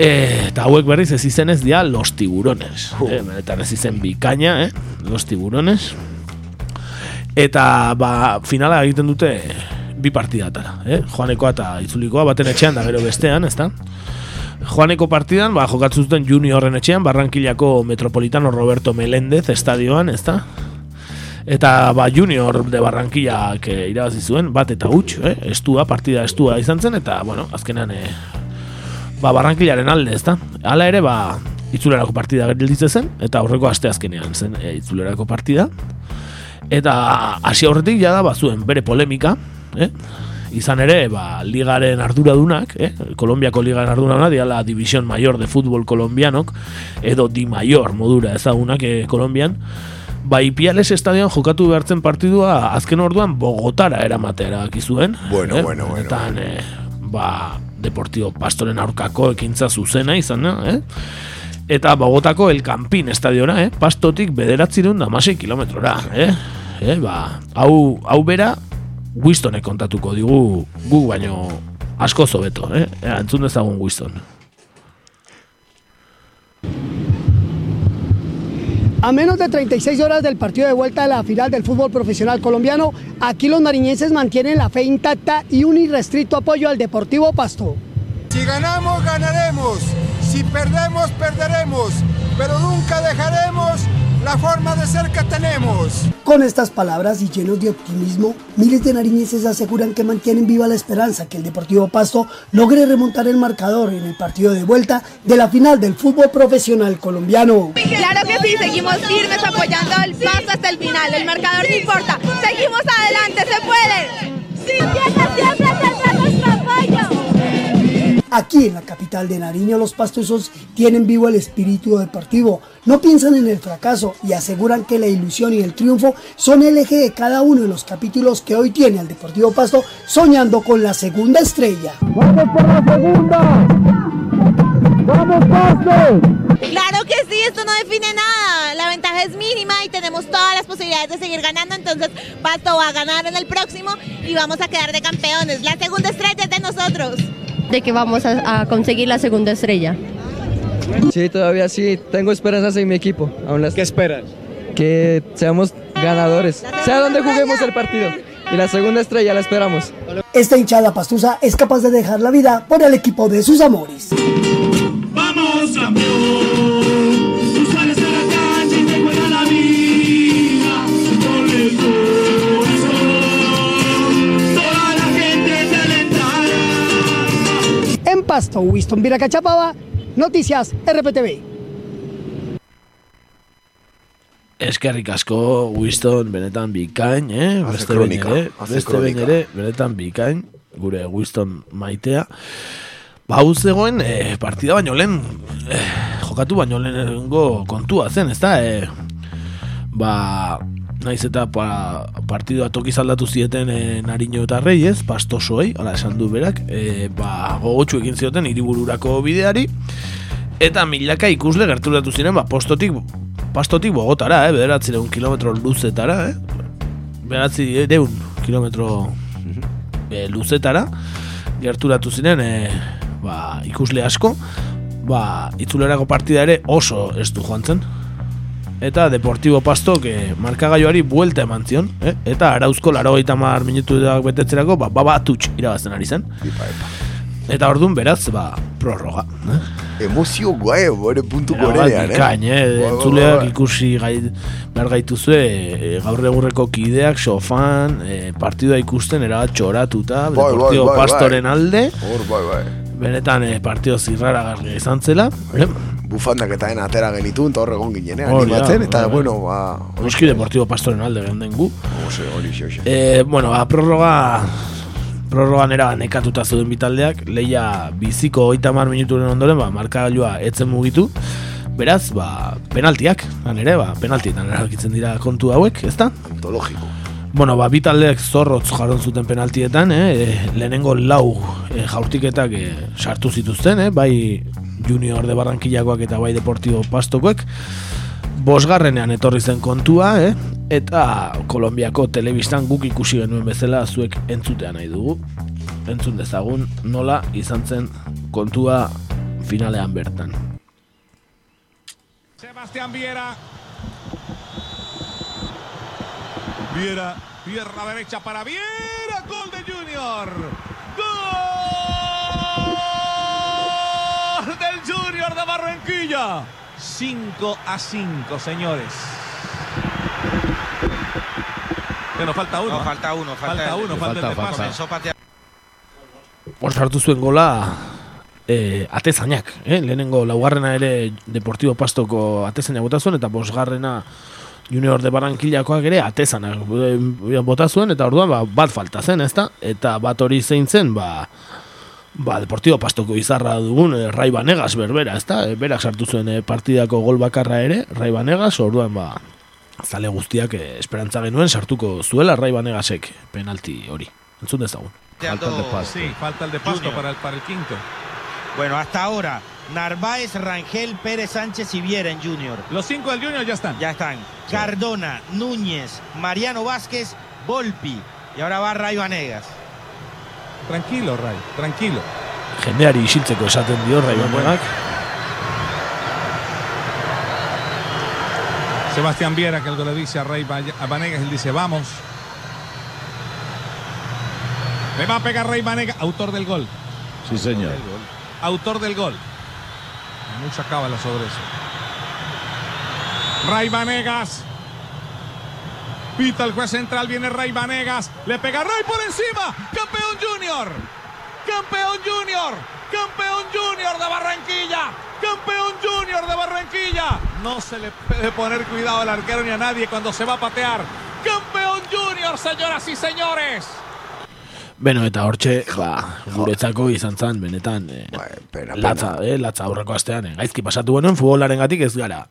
S7: E, eta hauek berriz ez izenez dira Los Tiburones. Eh, benetan ez izen bikaina, eh? Los Tiburones. Eta ba, finala egiten dute bi partidatara, eh? Joanekoa eta Itzulikoa baten etxean da gero bestean, ezta? Joaneko partidan, ba, jokatzen zuten juniorren etxean, Barrankillako Metropolitano Roberto Meléndez estadioan, ezta? Eta ba, junior de Barranquillak eh, irabazi zuen, bat eta huts, eh? estua, partida estua izan zen, eta, bueno, azkenan, eh, ba, Barrankillaren alde, ezta? Hala ere, ba, itzulerako partida gelditze zen, eta aurreko aste azkenean zen e, itzulerako partida. Eta hasi aurretik jada bazuen bere polemika, eh? izan ere, ba, ligaren arduradunak, eh? Kolombiako ligaren arduradunak, diala División Mayor de Fútbol Colombianok, edo Di Mayor modura ezagunak eh, Kolombian, ba, Ipiales estadioan jokatu behartzen partidua azken orduan Bogotara eramatea erabaki zuen.
S6: Bueno,
S7: eh?
S6: bueno, bueno,
S7: Eta, eh, ba, Deportivo Pastoren aurkako ekintza zuzena izan, eh? Eta Bogotako El Campín estadiona, eh? Pastotik bederatzireun damasei kilometrora, eh? eh? Ba, hau, hau bera, Wistonek kontatuko digu gu baino asko zobeto, eh? Entzun dezagun Wiston.
S13: A menos de 36 horas del partido de vuelta de la final del fútbol profesional colombiano, aquí los nariñenses mantienen la fe intacta y un irrestricto apoyo al Deportivo Pasto.
S14: Si ganamos, ganaremos. Si perdemos, perderemos. Pero nunca dejaremos la forma de ser que tenemos.
S13: Con estas palabras y llenos de optimismo, miles de nariñenses aseguran que mantienen viva la esperanza que el Deportivo Pasto logre remontar el marcador en el partido de vuelta de la final del fútbol profesional colombiano.
S15: Claro que sí, seguimos firmes apoyando el paso hasta el final. El marcador no importa. Seguimos adelante, se puede. Sí, siempre, siempre apoyo.
S13: Aquí en la capital de Nariño los pastosos tienen vivo el espíritu deportivo, no piensan en el fracaso y aseguran que la ilusión y el triunfo son el eje de cada uno de los capítulos que hoy tiene el Deportivo Pasto soñando con la segunda estrella. ¡Vamos por la segunda! ¡Vamos Pasto!
S15: Claro que sí, esto no define nada. La ventaja es mínima y tenemos todas las posibilidades de seguir ganando. Entonces, Pasto va a ganar en el próximo y vamos a quedar de campeones. La segunda estrella es de nosotros.
S16: De que vamos a, a conseguir la segunda estrella.
S17: Sí, todavía sí, tengo esperanzas en mi equipo. Aún las...
S18: ¿Qué esperas?
S17: Que seamos ganadores, sea donde juguemos el partido. Y la segunda estrella la esperamos.
S13: Esta hinchada pastusa es capaz de dejar la vida por el equipo de sus amores.
S11: Vamos campeón,
S13: Pasto, Winston Viracachapaba, Noticias RPTV.
S7: Eskerrik asko, Winston, benetan bikain, eh?
S6: Hace
S7: Beste
S6: kronika,
S7: ere,
S6: hace
S7: beste
S6: kronika.
S7: ere, benetan bikain, gure Winston maitea. Ba, zegoen, eh, partida baino lehen, eh, jokatu baino lehenengo kontua zen, ez da? Eh, ba, naiz eta pa, partidua tokiz aldatu zieten e, Nariño eta Reyes, pastosoei, ala esan du berak, e, ba, gogotxu egin zioten hiribururako bideari, eta milaka ikusle gerturatu ziren, ba, postotik, pastotik bogotara, eh, bederatzireun kilometro luzetara, eh, beratzi deun kilometro e, luzetara, gerturatu ziren, e, ba, ikusle asko, ba, itzulerako partida ere oso ez du joan zen, eta Deportivo Pastok eh, markagailuari buelta eman zion, eh? eta arauzko laro gaita mar minutu betetzerako, ba, ba, tutx irabazten ari zen. Eta orduan beraz, ba, prorroga. Eh?
S6: Emozio guai, bore puntu
S7: bat, bikain, eh?
S6: Bai, bai,
S7: Entzuleak
S6: bai.
S7: ikusi gai, behar gaituzue e, gaur egurreko kideak, sofan, e, partidua ikusten, era txoratuta,
S6: Bai, bai,
S7: Deportivo
S6: bai, bai.
S7: Pastoren alde,
S6: Hor, bai, bai.
S7: Benetan e, partido zirrara izan zela, eh?
S6: Bufandak eta den atera genitun, eta hor egon ginen, eh,
S7: Hori
S6: animatzen, eta,
S7: bai.
S6: bueno, ba...
S7: Noski Deportivo Pastoren alde genden gu.
S6: Ose, hori, xe,
S7: E, bueno, ba, prorroga prorrogan era nekatuta zeuden bitaldeak, leia biziko oita mar minuturen ondoren, ba, markagailua etzen mugitu, beraz, ba, penaltiak, han ere, ba, penaltietan erabakitzen dira kontu hauek, ezta?
S6: Antologiko.
S7: Bueno, ba, bitaldeak zorrotz jarron zuten penaltietan, eh? e, lehenengo lau e, jaurtiketak e, sartu zituzten, eh? bai junior de Barranquillakoak eta bai Deportivo Pastokoek, bosgarrenean etorri zen kontua, eh? eta Kolombiako telebistan guk ikusi genuen bezala zuek entzutea nahi dugu. Entzun dezagun nola izan zen kontua finalean bertan.
S18: Sebastián Viera. Viera, pierna derecha para Viera, gol de Junior. Gol del Junior de Barranquilla. 5 a 5, señores. Que nos falta uno.
S19: No, falta uno, falta,
S18: Falta uno, falta el de pase.
S19: Comenzó patear.
S7: Hor sartu zuen gola e, atezainak, eh? lehenengo laugarrena ere Deportivo Pastoko atezainak bota zuen eta bosgarrena Junior de Barranquillakoak ere atezanak eh, bota zuen eta orduan ba, bat falta zen, ezta? Eta bat hori zein zen, ba, ba Deportivo Pastoko izarra dugun eh, Rai Banegas berbera, ezta? E, berak sartu zuen eh, partidako gol bakarra ere, Rai Banegas, orduan ba, zale guztiak eh, esperantza genuen sartuko zuela Rai Banegasek penalti hori. Entzun dezagun.
S18: Sí, falta el de pasto para el, para el quinto.
S19: Bueno, hasta ahora, Narváez, Rangel, Pérez Sánchez y Viera en Junior.
S18: Los cinco del Junior ya están.
S19: Ya están. Cardona, Núñez, Mariano Vázquez, Volpi. Y ahora va Ray Vanegas.
S18: Tranquilo, Ray, tranquilo.
S7: jendeari isiltzeko esaten dio Raibonegak.
S18: Sebastián Viera que algo le dice a Ray Vanegas, él dice vamos. Le va a pegar Ray Vanegas, autor del gol.
S4: Sí, señor.
S18: Autor del gol. Mucha cábala sobre eso. Ray Vanegas. Pita el juez central, viene Ray Vanegas. Le pega Ray por encima. Campeón Junior. Campeón Junior. Campeón Junior de Barranquilla. Campeón Junior de Barranquilla. No se le puede poner cuidado al arquero ni a nadie cuando se va a patear. Campeón Junior, señoras y señores.
S7: Beno, eta hortxe, ba, guretzako izan zen, benetan, eh,
S6: pena,
S7: latza, eh, latza aurreko astean, eh, gaizki pasatu genuen, futbolaren gatik ez gara.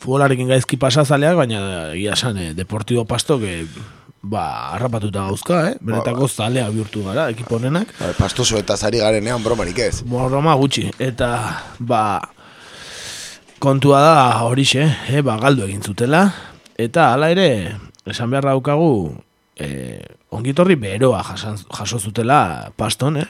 S7: Futbolarekin gaizki pasazaleak, baina egia esan, eh, Deportivo Pasto, que, ba, harrapatuta gauzka, eh, benetako zalea bihurtu gara, ekipo honenak.
S6: Bai, Pastoso eta zari garenean bromarik ez.
S7: Broma gutxi, eta, ba, kontua da horixe, eh, ba, galdu egin zutela, eta hala ere, esan behar daukagu, eh, ongitorri beroa jasan, jaso zutela paston, eh?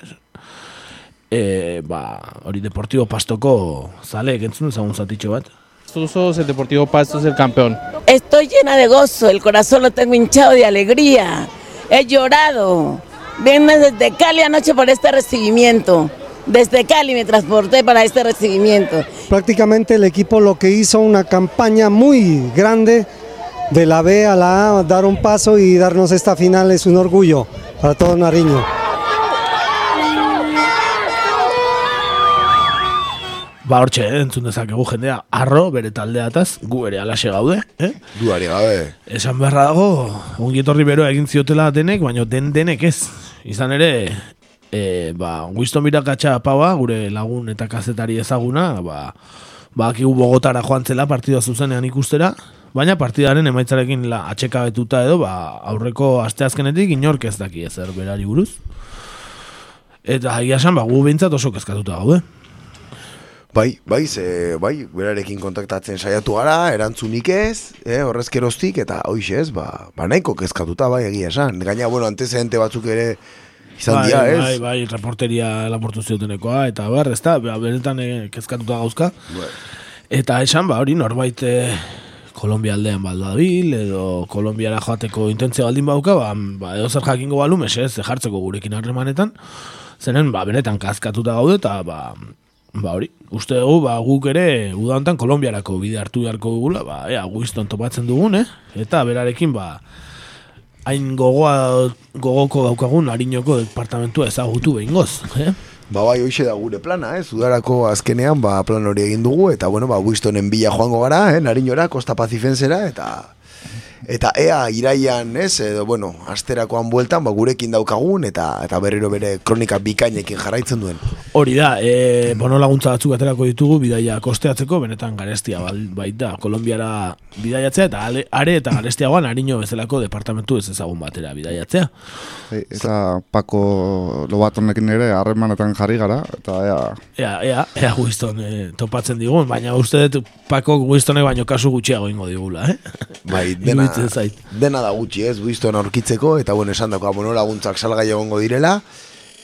S7: E, ba, hori Deportivo Pastoko zaleek entzun ezagun zatitxo bat.
S20: Sos el Deportivo Pasto es el campeón.
S21: Estoy llena de gozo, el corazón lo tengo hinchado de alegría. He llorado. Vine desde Cali anoche por este recibimiento. Desde Cali me transporté para este recibimiento.
S22: Prácticamente el equipo lo que hizo una campaña muy grande de la B a la A, dar un paso y darnos esta final es un orgullo para todo Nariño.
S7: Ba, hortxe, eh, entzun dezakegu jendea, arro, bere taldeataz, gu ere alaxe gaude, eh?
S6: Duari gabe.
S7: Esan beharra dago, ongietorri beroa egin ziotela denek, baina den denek ez. Izan ere, e, ba, Winston Mirakatxa paua, gure lagun eta kazetari ezaguna, ba, ba, Bogotara joan zela partidua zuzenean ikustera, Baina partidaren emaitzarekin la atxekabetuta edo, ba, aurreko asteazkenetik inork ez daki ezer berari buruz. Eta egia esan, ba, gu behintzat oso kezkatuta gaude.
S6: Bai, bai, ze, bai, berarekin kontaktatzen saiatu gara, erantzunik ez, eh, horrezkeroztik, eta hoiz ez, ba, ba nahiko kezkatuta, bai, egia esan. Gaina, bueno, antecedente batzuk ere izan
S7: bai,
S6: dira, ez?
S7: Bai, bai, reporteria laportu ziotenekoa, eta bar, ez da, ba, benetan eh, kezkatuta gauzka.
S6: Bai.
S7: Eta esan, ba, hori norbait eh, Kolombia aldean baldabil, edo Kolombiara joateko intentzia baldin bauka, ba, ba edo zer jakingo balu, mesez, jartzeko gurekin harremanetan, zenen, ba, benetan kazkatuta gaude, eta, ba, ba hori, uste dugu, ba, guk ere, uda honetan Kolombiarako bide hartu beharko dugula, ba, ea, guizton topatzen dugun, eh? Eta berarekin, ba, hain gogoa, gogoko daukagun harinoko departamentua ezagutu behingoz, eh?
S6: Ba, bai, hoxe da gure plana, eh? Zudarako azkenean, ba, plan hori egin dugu, eta, bueno, ba, Wistonen bila joango gara, eh? Nariñora, Costa Pacifensera, eta... Eta ea iraian, ez, edo, bueno, asterakoan bueltan, ba, gurekin daukagun, eta eta berriro bere kronika bikainekin jarraitzen duen.
S7: Hori da, e, bono laguntza batzuk aterako ditugu bidaia kosteatzeko, benetan garestia baita, Kolombiara bidaiatzea, eta ale, are eta garestiagoan harino bezalako departamentu ez ezagun batera bidaiatzea.
S1: Bai, eta Pako Lobatonekin ere harremanetan jarri gara, eta ea,
S7: Ea, ea, ea Winston e, topatzen digun, baina uste dut Pako Winstonek baino kasu gutxiago ingo digula, eh?
S6: Bai, dena,
S7: Iruditzen zait.
S6: dena da gutxi, ez, Winston aurkitzeko, eta, bueno, esan dakoa, bueno, laguntzak salgai egongo direla,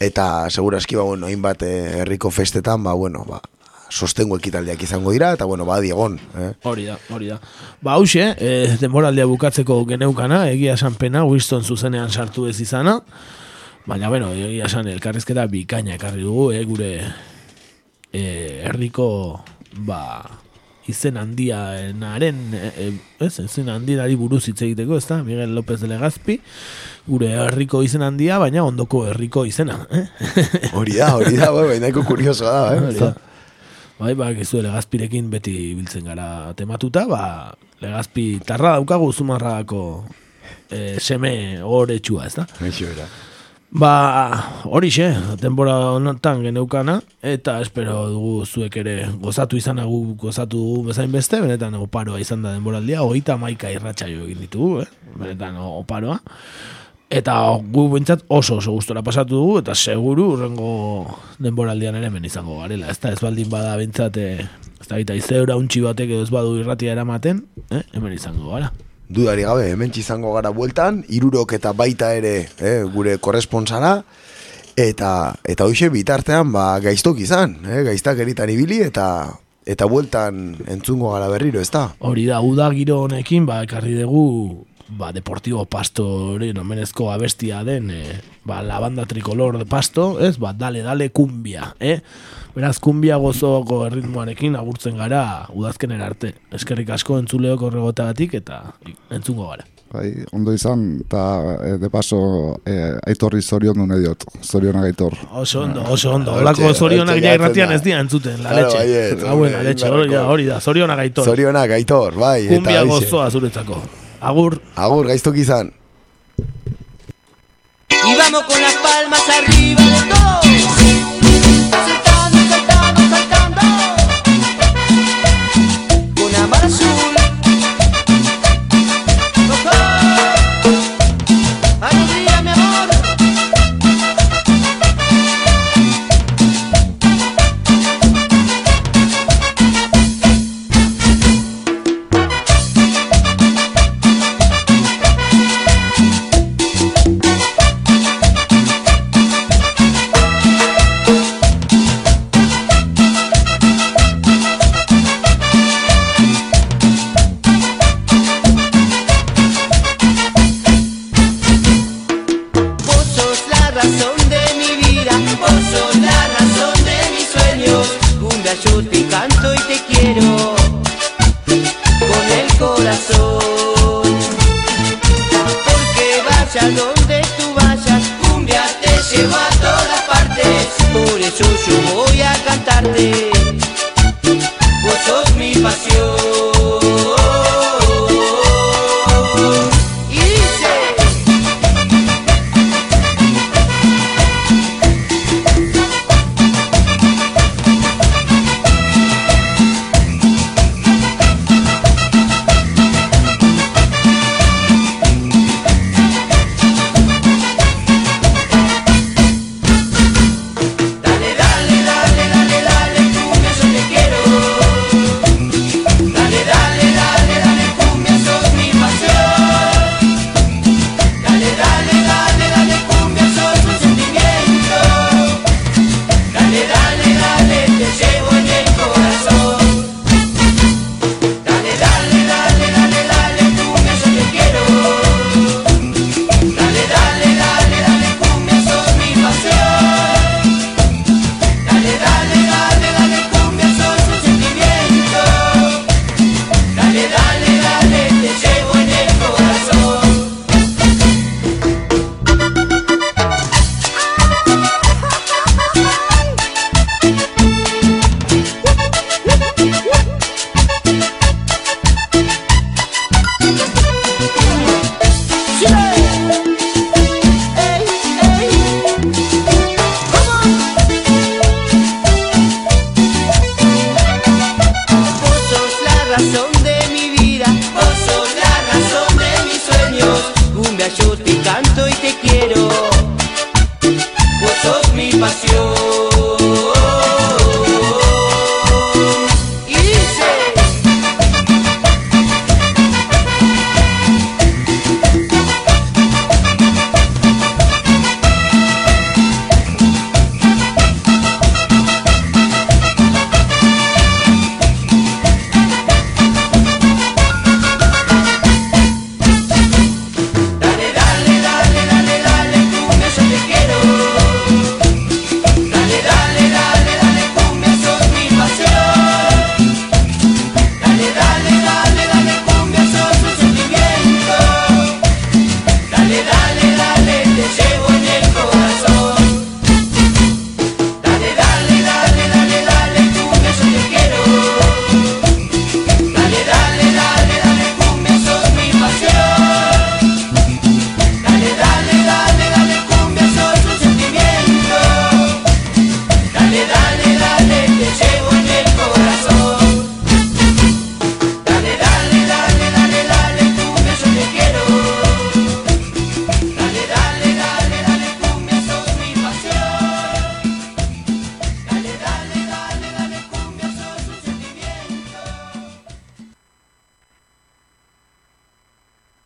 S6: eta, seguraski, ba, bueno, hainbat eh, herriko festetan, ba, bueno, ba, sostengo ekitaldiak izango dira, eta, bueno, ba, diegon, eh?
S7: Hori da, hori da. Ba, hauxe, e, denboraldia bukatzeko geneukana, egia esan pena, Winston zuzenean sartu ez izana, baina, bueno, egia esan elkarrizketa bikaina ekarri dugu, e, gure e, erdiko, ba, izen handiaenaren, e, e, ez, izen handiari buruz hitz egiteko, ez da, Miguel López de Legazpi, gure herriko izen handia, baina ondoko herriko izena, eh? [LAUGHS]
S6: Hori da, hori da, bai, bai, nahiko kuriosoa da, eh?
S7: Hori da. Bai, ba, gizu legazpirekin beti biltzen gara tematuta, ba, legazpi tarra daukagu zumarrako e, seme horetsua, ez da?
S6: Eixo.
S7: Ba, horixe, denbora honetan geneukana, eta espero dugu zuek ere gozatu izan gu gozatu dugu bezain beste, benetan oparoa izan da denboraldia, hogeita maika irratsaio egin ditugu, eh? benetan oparoa. Eta gu bintzat oso oso gustora pasatu dugu, eta seguru urrengo denboraldian ere hemen izango garela. Ez da, ez baldin bada bintzat, eh, ez da, eta izeura untxi batek edo ez badu irratia eramaten, eh, hemen izango gara.
S6: Dudari gabe, hemen izango gara bueltan, irurok eta baita ere eh, gure korresponsala, eta eta hoxe bitartean ba, gaiztok izan, eh, gaiztak eritan ibili, eta eta bueltan entzungo gara berriro, ez da?
S7: Hori da, uda giro honekin, ba, ekarri dugu, ba, Deportivo Pasto, hori, nomenezko abestia den, eh, ba, la banda tricolor de Pasto, ez, ba, dale, dale, kumbia, eh? Beraz, kumbia gozoko erritmoarekin agurtzen gara udazkenera arte. Eskerrik asko entzuleok horregotagatik eta entzungo gara.
S1: bai, ondo izan, eta e, de paso, e, aitorri zorion dune diot, zorionak aitor.
S7: Oso ondo, oso ondo.
S1: Hortxe-
S7: Olako zorionak ja irratian ez dira entzuten, la
S6: Claro,
S7: Ah, la leche, hori da, hori da, zorionak aitor.
S6: Zorionak aitor, bai.
S7: Kumbia gozoa zuretzako. Agur.
S6: Agur, gaiztok izan.
S23: Y vamos con las palmas arriba de todos.